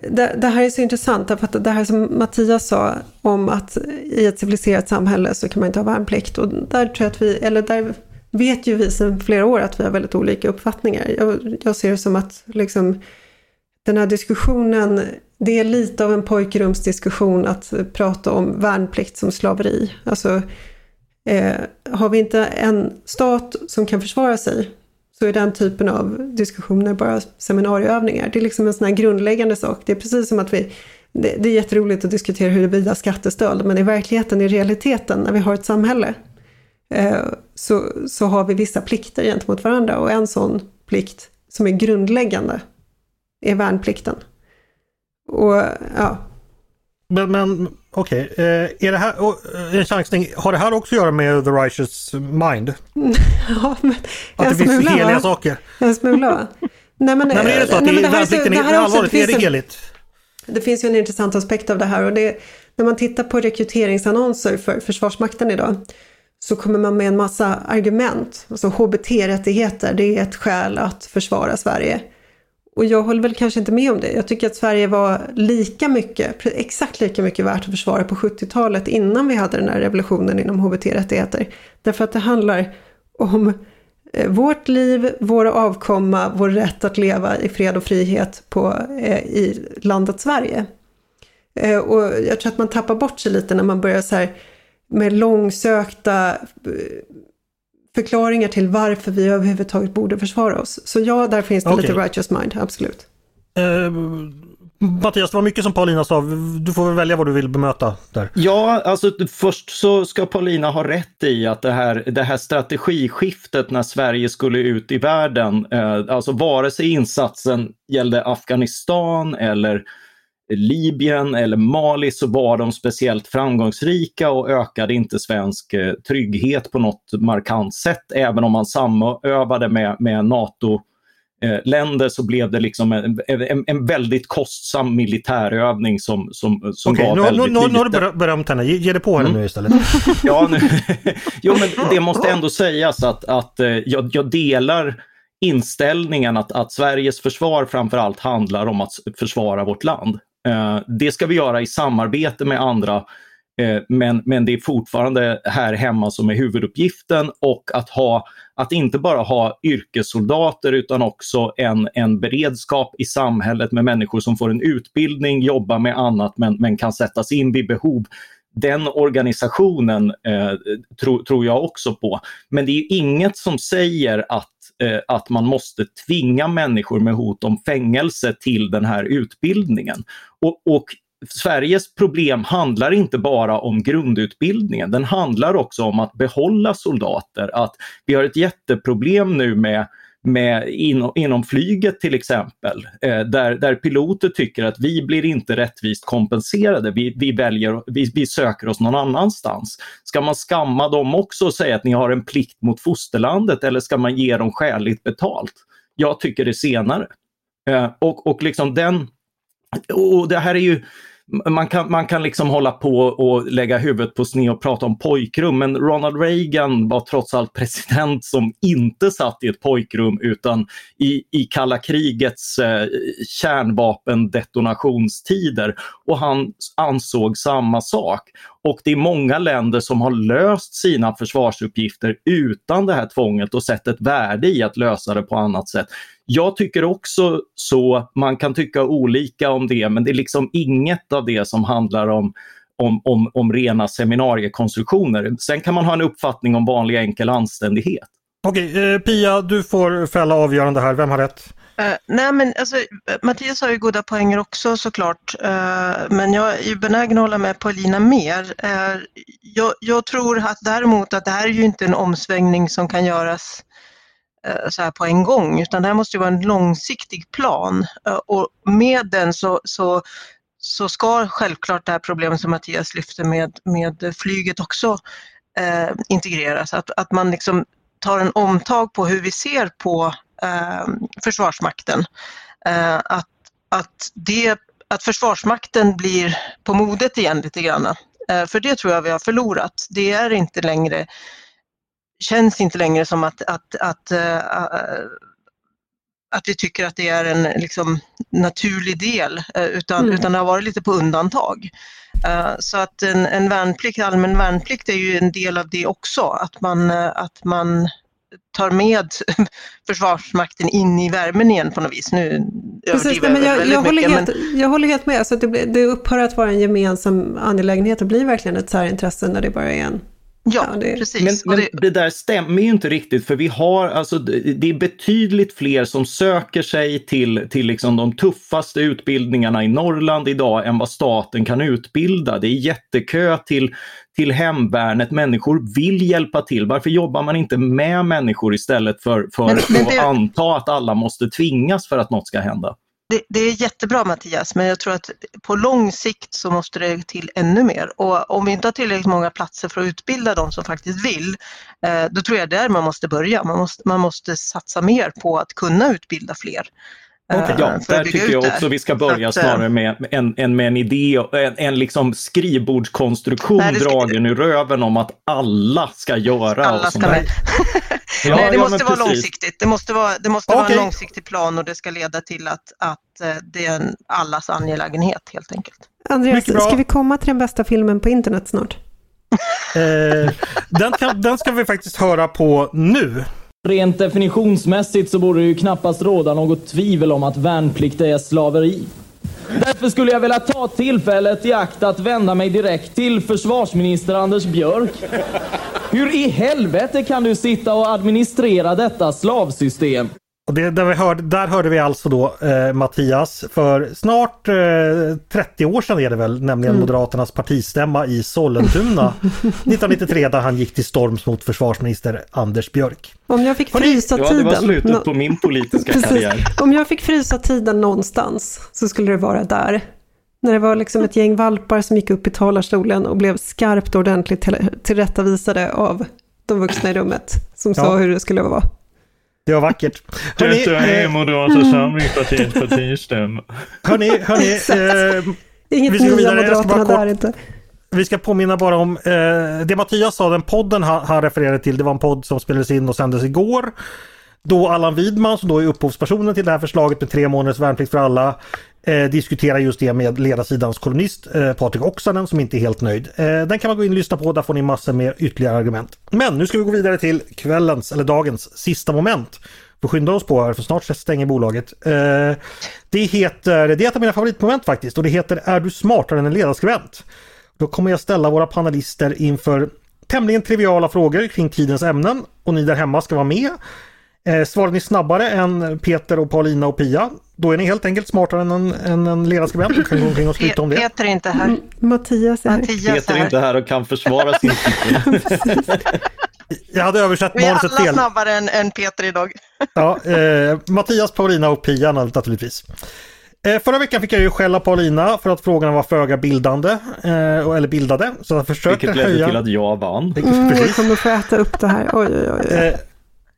det, det, här är så intressant, för att det här som Mattias sa om att i ett civiliserat samhälle så kan man inte ha värnplikt. Och där tror jag att vi, eller där vet ju vi sedan flera år att vi har väldigt olika uppfattningar. Jag, jag ser det som att liksom, den här diskussionen, det är lite av en pojkrumsdiskussion att prata om värnplikt som slaveri. Alltså, eh, har vi inte en stat som kan försvara sig så är den typen av diskussioner bara seminarieövningar. Det är liksom en sån här grundläggande sak. Det är precis som att vi det, det är jätteroligt att diskutera huruvida skattestöld, men i verkligheten, i realiteten, när vi har ett samhälle, eh, så, så har vi vissa plikter gentemot varandra och en sån plikt som är grundläggande är värnplikten. Och ja, men, men okej, okay. eh, är det här en chansning, har det här också att göra med the righteous mind? ja, men Att det finns heliga va? saker? En smula va? Nej men, nej, men är det så att nej, det, det här är, så, det här är allvarligt, är det heligt? Det finns ju en intressant aspekt av det här och det, när man tittar på rekryteringsannonser för Försvarsmakten idag så kommer man med en massa argument. Alltså HBT-rättigheter, det är ett skäl att försvara Sverige. Och jag håller väl kanske inte med om det. Jag tycker att Sverige var lika mycket, exakt lika mycket värt att försvara på 70-talet innan vi hade den här revolutionen inom HBT-rättigheter. Därför att det handlar om eh, vårt liv, vår avkomma, vår rätt att leva i fred och frihet på, eh, i landet Sverige. Eh, och jag tror att man tappar bort sig lite när man börjar så här med långsökta förklaringar till varför vi överhuvudtaget borde försvara oss. Så ja, där finns det okay. lite righteous mind, absolut. Uh, Mattias, det var mycket som Paulina sa. Du får väl välja vad du vill bemöta där. Ja, alltså först så ska Paulina ha rätt i att det här, det här strategiskiftet när Sverige skulle ut i världen, eh, alltså vare sig insatsen gällde Afghanistan eller Libyen eller Mali så var de speciellt framgångsrika och ökade inte svensk eh, trygghet på något markant sätt. Även om man samövade med, med NATO eh, länder så blev det liksom en, en, en väldigt kostsam militärövning som, som, som okay, var nu, väldigt nu, nu har du berömt henne, ge, ge det på henne mm. nu istället. ja, nu, jo men det måste ändå sägas att, att eh, jag, jag delar inställningen att, att Sveriges försvar framförallt handlar om att försvara vårt land. Eh, det ska vi göra i samarbete med andra eh, men, men det är fortfarande här hemma som är huvuduppgiften och att, ha, att inte bara ha yrkessoldater utan också en, en beredskap i samhället med människor som får en utbildning, jobbar med annat men, men kan sättas in vid behov. Den organisationen eh, tro, tror jag också på. Men det är inget som säger att Eh, att man måste tvinga människor med hot om fängelse till den här utbildningen. Och, och Sveriges problem handlar inte bara om grundutbildningen, den handlar också om att behålla soldater. Att vi har ett jätteproblem nu med med inom, inom flyget till exempel, eh, där, där piloter tycker att vi blir inte rättvist kompenserade, vi, vi, väljer, vi, vi söker oss någon annanstans. Ska man skamma dem också och säga att ni har en plikt mot fosterlandet eller ska man ge dem skäligt betalt? Jag tycker det senare. Eh, och, och liksom den, och det här är ju man kan, man kan liksom hålla på och lägga huvudet på sned och prata om pojkrum, men Ronald Reagan var trots allt president som inte satt i ett pojkrum utan i, i kalla krigets eh, kärnvapendetonationstider. Och han ansåg samma sak. Och det är många länder som har löst sina försvarsuppgifter utan det här tvånget och sett ett värde i att lösa det på annat sätt. Jag tycker också så, man kan tycka olika om det, men det är liksom inget av det som handlar om om, om, om rena seminariekonstruktioner. Sen kan man ha en uppfattning om vanlig enkel anständighet. Okej, eh, Pia, du får fälla avgörande här. Vem har rätt? Uh, nej men alltså, Mattias har ju goda poänger också såklart, uh, men jag är ju benägen att hålla med Paulina mer. Uh, jag, jag, tror att däremot att det här är ju inte en omsvängning som kan göras så här på en gång, utan det här måste ju vara en långsiktig plan och med den så, så, så ska självklart det här problemet som Mattias lyfter med, med flyget också integreras. Att, att man liksom tar en omtag på hur vi ser på Försvarsmakten. Eh, att, att, det, att Försvarsmakten blir på modet igen lite grann. Eh, för det tror jag vi har förlorat. Det är inte längre, känns inte längre som att, att, att uh, att vi tycker att det är en liksom, naturlig del utan, mm. utan det har varit lite på undantag. Uh, så att en, en värnplikt, allmän värnplikt är ju en del av det också, att man, att man tar med Försvarsmakten in i värmen igen på något vis. Nu Precis, men jag, jag, håller helt, men... jag håller helt med. Så det, det upphör att vara en gemensam angelägenhet och blir verkligen ett särintresse när det bara är en Ja, ja det... precis. Men, men det... det... där stämmer ju inte riktigt för vi har, alltså det är betydligt fler som söker sig till, till liksom de tuffaste utbildningarna i Norrland idag än vad staten kan utbilda. Det är jättekö till, till hemvärnet, människor vill hjälpa till. Varför jobbar man inte med människor istället för, för men, men det... att anta att alla måste tvingas för att något ska hända? Det, det, är jättebra Mattias, men jag tror att på lång sikt så måste det till ännu mer. Och om vi inte har tillräckligt många platser för att utbilda de som faktiskt vill, eh, då tror jag där man måste börja. Man måste, man måste satsa mer på att kunna utbilda fler. Okay. Ja, där tycker jag också vi ska börja att, eh, snarare med en, en, med en idé, en, en liksom skrivbordskonstruktion nej, ska... dragen ur röven om att alla ska göra. Alla ska med. ja, nej, det måste vara precis. långsiktigt. Det måste vara, det måste okay. vara en långsiktig plan och det ska leda till att, att eh, det är en allas angelägenhet helt enkelt. Andreas, ska vi komma till den bästa filmen på internet snart? eh, den, kan, den ska vi faktiskt höra på nu. Rent definitionsmässigt så borde det ju knappast råda något tvivel om att värnplikt är slaveri. Därför skulle jag vilja ta tillfället i akt att vända mig direkt till försvarsminister Anders Björk. Hur i helvete kan du sitta och administrera detta slavsystem? Och det, där, vi hörde, där hörde vi alltså då eh, Mattias för snart eh, 30 år sedan är det väl, nämligen mm. Moderaternas partistämma i Sollentuna 1993 där han gick till storms mot försvarsminister Anders Björk. Om jag fick frysa tiden... Ja, det var slutet på min politiska karriär. Om jag fick frysa tiden någonstans så skulle det vara där. När det var liksom ett gäng valpar som gick upp i talarstolen och blev skarpt och ordentligt tillrättavisade av de vuxna i rummet som ja. sa hur det skulle vara. Det var vackert. Hörrni, Detta är Moderata samlingspartiets partistämma. Hörni, hörni. Eh, Inget vi ska gå vidare. Moderaterna där inte. Vi ska påminna bara om eh, det Mattias sa, den podden han, han refererade till. Det var en podd som spelades in och sändes igår. Då Allan Widman, som då är upphovspersonen till det här förslaget med tre månaders värnplikt för alla, eh, diskuterar just det med ledarsidans kolumnist eh, Patrik Oksanen som inte är helt nöjd. Eh, den kan man gå in och lyssna på, där får ni massor med ytterligare argument. Men nu ska vi gå vidare till kvällens, eller dagens, sista moment. Vi skyndar oss på här för snart stänger bolaget. Eh, det heter, det är ett av mina favoritmoment faktiskt och det heter Är du smartare än en ledarskribent? Då kommer jag ställa våra panelister inför tämligen triviala frågor kring tidens ämnen och ni där hemma ska vara med. Eh, svarar ni snabbare än Peter och Paulina och Pia, då är ni helt enkelt smartare än en, än en ledarskribent och kan gå omkring och skryta om det. Peter är inte här. Mm, Mattias är Mattias Peter är inte här och kan försvara sin titel. Jag hade översatt Vi är manuset alla fel. snabbare än, än Peter idag. Ja, eh, Mattias, Paulina och Pia naturligtvis. Eh, förra veckan fick jag ju skälla Paulina för att frågorna var föga bildande, eh, eller bildade. Så jag försökte Vilket ledde höja... till att jag vann. Mm, jag kommer få äta upp det här. Oj, oj, oj.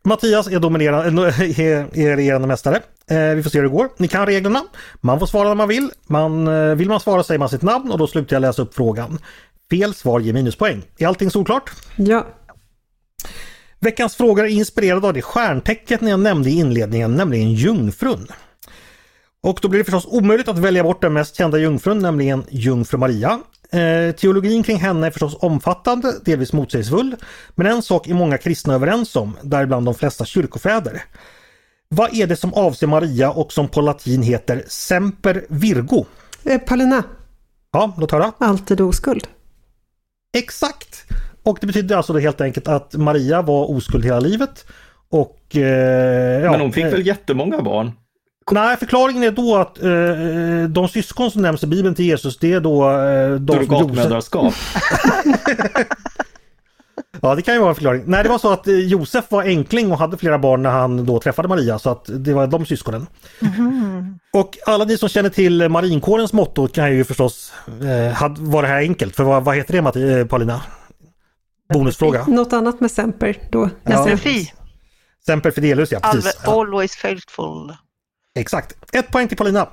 Eh, Mattias är dominerande, är, är regerande mästare. Eh, vi får se hur det går. Ni kan reglerna. Man får svara när man vill. Man, eh, vill man svara säger man sitt namn och då slutar jag läsa upp frågan. Fel svar ger minuspoäng. Är allting solklart? Ja. Veckans frågor är inspirerade av det stjärntecket jag nämnde i inledningen, nämligen jungfrun. Och då blir det förstås omöjligt att välja bort den mest kända jungfrun, nämligen jungfru Maria. Eh, teologin kring henne är förstås omfattande, delvis motsägelsefull. Men en sak är många kristna överens om, däribland de flesta kyrkofäder. Vad är det som avser Maria och som på latin heter Semper Virgo? Eh, Paulina, Ja, låt höra. alltid oskuld. Exakt! Och det betyder alltså då helt enkelt att Maria var oskuld hela livet. Och... Eh, ja, Men hon fick eh, väl jättemånga barn? Nej, förklaringen är då att eh, de syskon som nämns i Bibeln till Jesus det är då eh, de. Surrogatmödraskap. Ja, det kan ju vara en förklaring. Nej, det var så att eh, Josef var enkling och hade flera barn när han då träffade Maria, så att det var de syskonen. Och alla ni som känner till marinkårens motto kan ju förstås, eh, var det här enkelt? För vad, vad heter det Matti, eh, Paulina? Bonusfråga. Något annat med Semper då? Ja. Semper Fidelus, ja precis. Alve, always faithful. Exakt. Ett poäng till Paulina.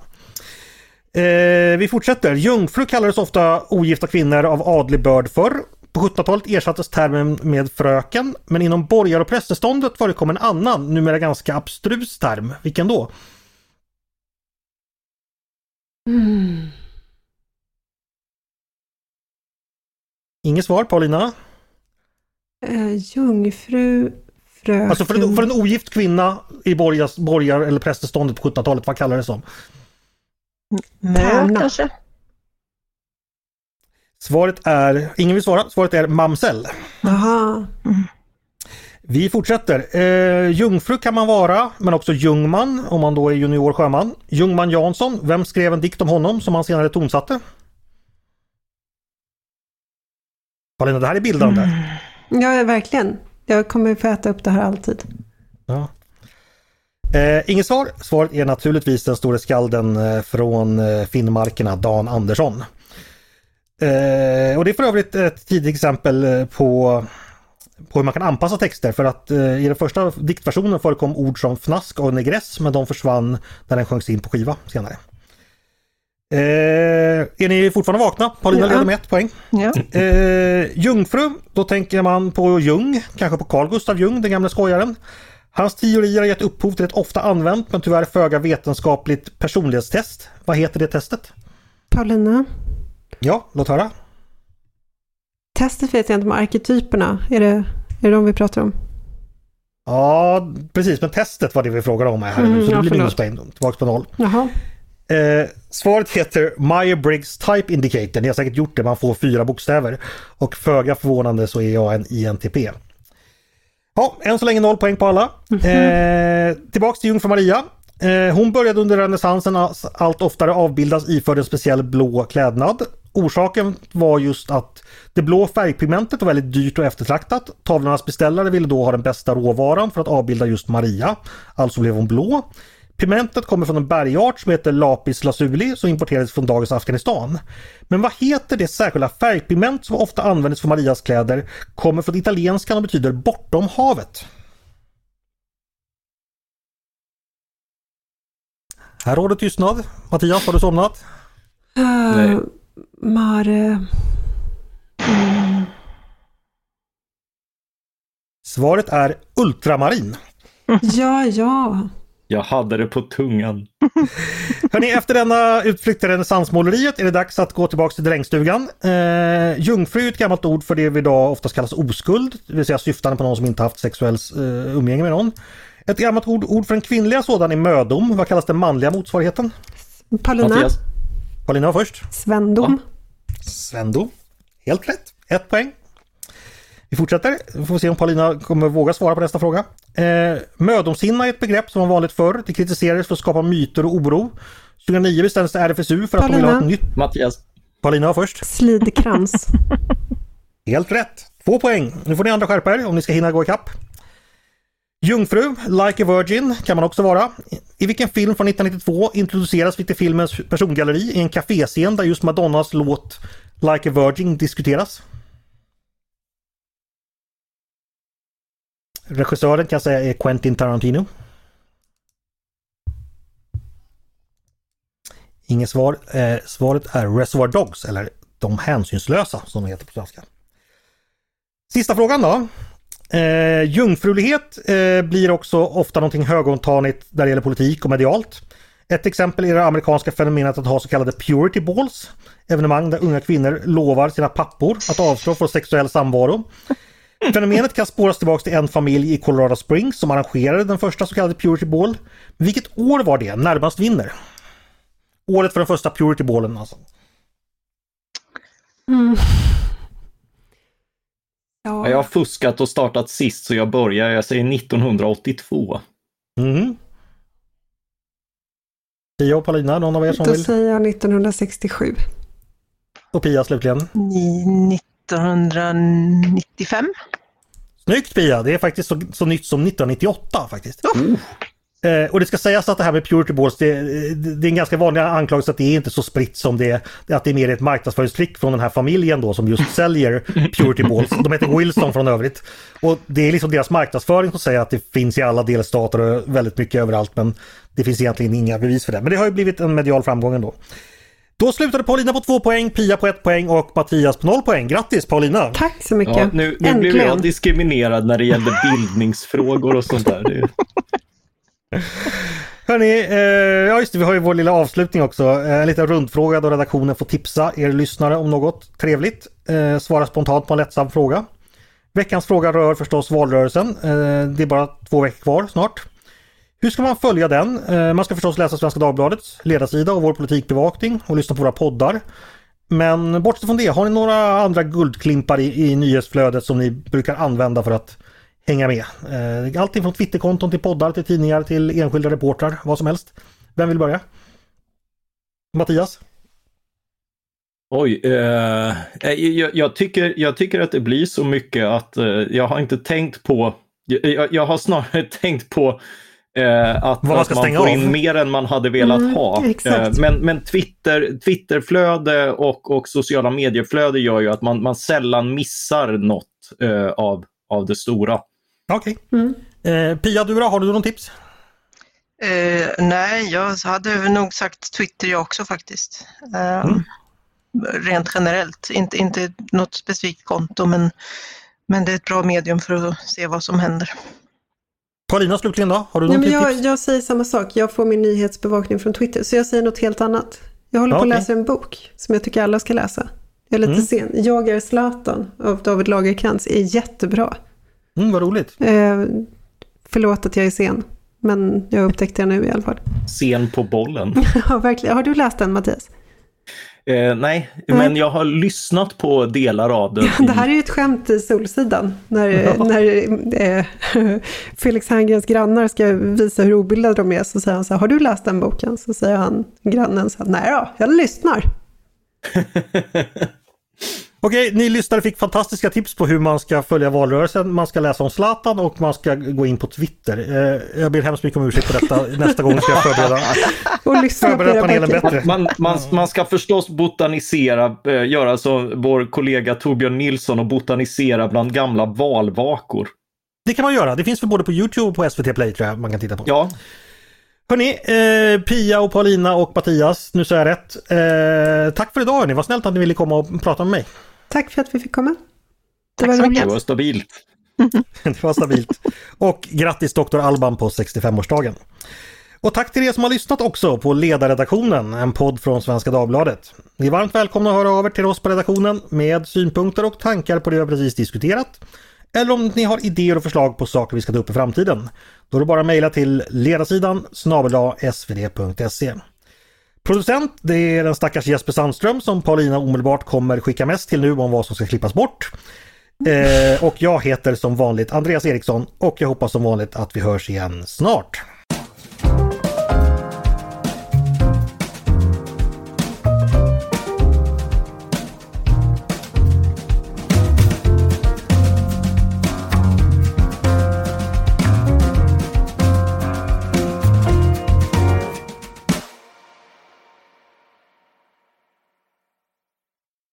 Eh, vi fortsätter. Jungfru kallades ofta ogifta kvinnor av adlig börd förr. På 1700-talet ersattes termen med fröken, men inom borgar och prästeståndet förekom en annan, numera ganska abstrus term. Vilken då? Mm. Inget svar, Paulina? Eh, jungfru, fröken... Alltså för en, för en ogift kvinna i borgar, borgar eller prästeståndet på 1700-talet, vad kallar det som? Tärna. kanske? Svaret är, ingen vill svara, svaret är mamsell. Jaha. Vi fortsätter. Eh, jungfru kan man vara, men också jungman om man då är junior sjöman. Jungman Jansson, vem skrev en dikt om honom som han senare tonsatte? Paulina, det här är bildande. Ja, verkligen. Jag kommer få äta upp det här alltid. Ja. Eh, inget svar. Svaret är naturligtvis den store skalden eh, från eh, Finnmarkerna, Dan Andersson. Eh, och det är för övrigt ett tidigt exempel eh, på, på hur man kan anpassa texter för att eh, i den första diktversionen förekom ord som fnask och negress men de försvann när den sjöngs in på skiva senare. Eh, är ni fortfarande vakna? Paulina Ja. leder med ett poäng. Ja. Eh, jungfru, då tänker man på Jung, kanske på Carl Gustav Jung, den gamla skojaren. Hans teorier har gett upphov till ett ofta använt men tyvärr föga vetenskapligt personlighetstest. Vad heter det testet? Paulina, Ja, låt höra. testet vet jag inte om arketyperna. Är det, är det de vi pratar om? Ja, precis, men testet var det vi frågade om här Mm, nu, så ja, det blir minuspoäng. Tillbaka på noll. Jaha. Eh, svaret heter Meyer-Briggs Type Indicator. Ni har säkert gjort det, man får fyra bokstäver. Och föga förvånande så är jag en INTP. Ja, än så länge noll poäng på alla. Eh, tillbaks till Jungfru Maria. Eh, hon började under renässansen allt- allt oftare avbildas iförd en speciell blå klädnad. Orsaken var just att det blå färgpigmentet var väldigt dyrt och eftertraktat. Tavlornas beställare ville då ha den bästa råvaran för att avbilda just Maria. Alltså blev hon blå. Pigmentet kommer från en bergart som heter Lapis lazuli som importerades från dagens Afghanistan. Men vad heter det särskilda färgpigment som ofta användes för Marias kläder? Kommer från italienskan och betyder bortom havet. Här råder tystnad. Mattias, har du somnat? Nej. Uh, Mare... Mm. Svaret är ultramarin. Ja, ja. Jag hade det på tungan. Hörrni, efter denna utflykt till renässansmåleriet är det dags att gå tillbaka till drängstugan. Eh, jungfru är ett gammalt ord för det vi idag oftast kallas oskuld, det vill säga syftande på någon som inte haft sexuellt eh, umgänge med någon. Ett gammalt ord, ord för en kvinnliga sådan är mödom. Vad kallas den manliga motsvarigheten? Paulina, Mattias, Paulina var först. Svendom. Svendo. Helt rätt. Ett poäng. Vi fortsätter. Vi får se om Paulina kommer våga svara på nästa fråga. Eh, mödomshinna är ett begrepp som var vanligt förr. Det kritiserades för att skapa myter och oro. 2009 bestämdes det RFSU för att de ville ha ett Paulina. nytt... Mattias, Paulina var först. Slidkrans. Helt rätt. Två poäng. Nu får ni andra skärpa er om ni ska hinna gå ikapp. Jungfru, Like a Virgin kan man också vara. I vilken film från 1992 introduceras vi till filmens persongalleri i en kaféscen där just Madonnas låt Like a Virgin diskuteras? Regissören kan jag säga är Quentin Tarantino. Inget svar. Eh, svaret är Reservoir Dogs eller De hänsynslösa som det heter på svenska. Sista frågan då. Eh, jungfrulighet eh, blir också ofta någonting högontanigt där det gäller politik och medialt. Ett exempel är det amerikanska fenomenet att ha så kallade purity balls. Evenemang där unga kvinnor lovar sina pappor att avstå från sexuell samvaro. Fenomenet kan spåras tillbaka till en familj i Colorado Springs som arrangerade den första så kallade Purity Ball. Vilket år var det närmast vinner? Året för den första Purity Ballen alltså. Mm. Ja. Jag har fuskat och startat sist så jag börjar, jag säger 1982. Mm. Pia och Paulina, någon av er som Då vill? säger jag 1967. Och Pia slutligen? 1995. Snyggt Pia! Det är faktiskt så, så nytt som 1998 faktiskt. Eh, och det ska sägas att det här med Purity Balls, det, det, det är en ganska vanlig anklagelse att det är inte så spritt som det Att det är mer ett marknadsföringstrick från den här familjen då som just säljer Purity Balls. De heter Wilson från övrigt. Och det är liksom deras marknadsföring som säger att det finns i alla delstater och väldigt mycket överallt men det finns egentligen inga bevis för det. Men det har ju blivit en medial framgång ändå. Då slutade Paulina på två poäng, Pia på ett poäng och Mattias på noll poäng. Grattis Paulina! Tack så mycket. Ja, nu nu blev jag diskriminerad när det gällde bildningsfrågor och sånt där. Det... Hörni, eh, ja just det, vi har ju vår lilla avslutning också. Eh, en liten rundfråga då redaktionen får tipsa er lyssnare om något trevligt. Eh, svara spontant på en lättsam fråga. Veckans fråga rör förstås valrörelsen. Eh, det är bara två veckor kvar snart. Hur ska man följa den? Eh, man ska förstås läsa Svenska Dagbladets ledarsida och vår politikbevakning och lyssna på våra poddar. Men bortsett från det, har ni några andra guldklimpar i, i nyhetsflödet som ni brukar använda för att hänga med? Eh, allting från Twitterkonton till poddar till tidningar till enskilda reportrar, vad som helst. Vem vill börja? Mattias? Oj, eh, eh, jag, jag, tycker, jag tycker att det blir så mycket att eh, jag har inte tänkt på, jag, jag har snarare tänkt på eh, att, man, att man får in av. mer än man hade velat Mm, ha. Eh, men men Twitter, Twitterflöde och, och sociala medieflöde gör ju att man, man sällan missar något eh, av, av det stora. Okej. Eh, Pia, du då? Har du någon tips? Eh, nej, jag hade nog sagt Twitter jag också faktiskt. Eh, Mm. Rent generellt, inte, inte något specifikt konto men, men det är ett bra medium för att se vad som händer. Paulina slutligen då? Har du Nej, men jag, jag säger samma sak. Jag får min nyhetsbevakning från Twitter. Så jag säger något helt annat. Jag håller Ja, på att okej. läsa en bok som jag tycker alla ska läsa. Jag är lite Mm. sen. Jag är Zlatan av David Lagercrantz är jättebra. Mm, vad roligt. Eh, förlåt att jag är sen. Men jag upptäckte det nu i alla fall. Sen på bollen. Ja, verkligen. Har du läst den Mattias? Eh, nej, men jag har lyssnat på delar av den. Det här är ju ett skämt i Solsidan. När, när eh, Felix Herngrens grannar ska visa hur obildade de är så säger han så här, har du läst den boken? Så säger han, grannen så här, nej då, jag lyssnar. Okej, ni lyssnare fick fantastiska tips på hur man ska följa valrörelsen. Man ska läsa om Zlatan och man ska gå in på Twitter. Eh, jag ber hemskt mycket om ursäkt för detta. Nästa gång ska jag förbereda, Och lyssna på förbereda panelen bättre. Man, man, man ska förstås botanisera, eh, göra som vår kollega Torbjörn Nilsson och botanisera bland gamla valvakor. Det kan man göra. Det finns för både på Youtube och på SVT Play tror jag man kan titta på. Ja, Hörni, eh, Pia och Paulina och Mattias, nu sa jag rätt. Eh, tack för idag hörni, vad snällt att ni ville komma och prata med mig. Tack för att vi fick komma. Det Tack var det var stabilt. Det var stabilt. Och grattis Dr. Alban på 65-årsdagen. Och tack till er som har lyssnat också på Ledarredaktionen, en podd från Svenska Dagbladet. Ni är varmt välkomna att höra av er till oss på redaktionen med synpunkter och tankar på det vi har precis diskuterat. Eller om ni har idéer och förslag på saker vi ska ta upp i framtiden. Då är det bara att mejla till ledarsidan snabel svd.se. Producent det är den stackars Jesper Sandström som Paulina omedelbart kommer skicka mest till nu om vad som ska klippas bort. Eh, och jag heter som vanligt Andreas Eriksson och jag hoppas som vanligt att vi hörs igen snart.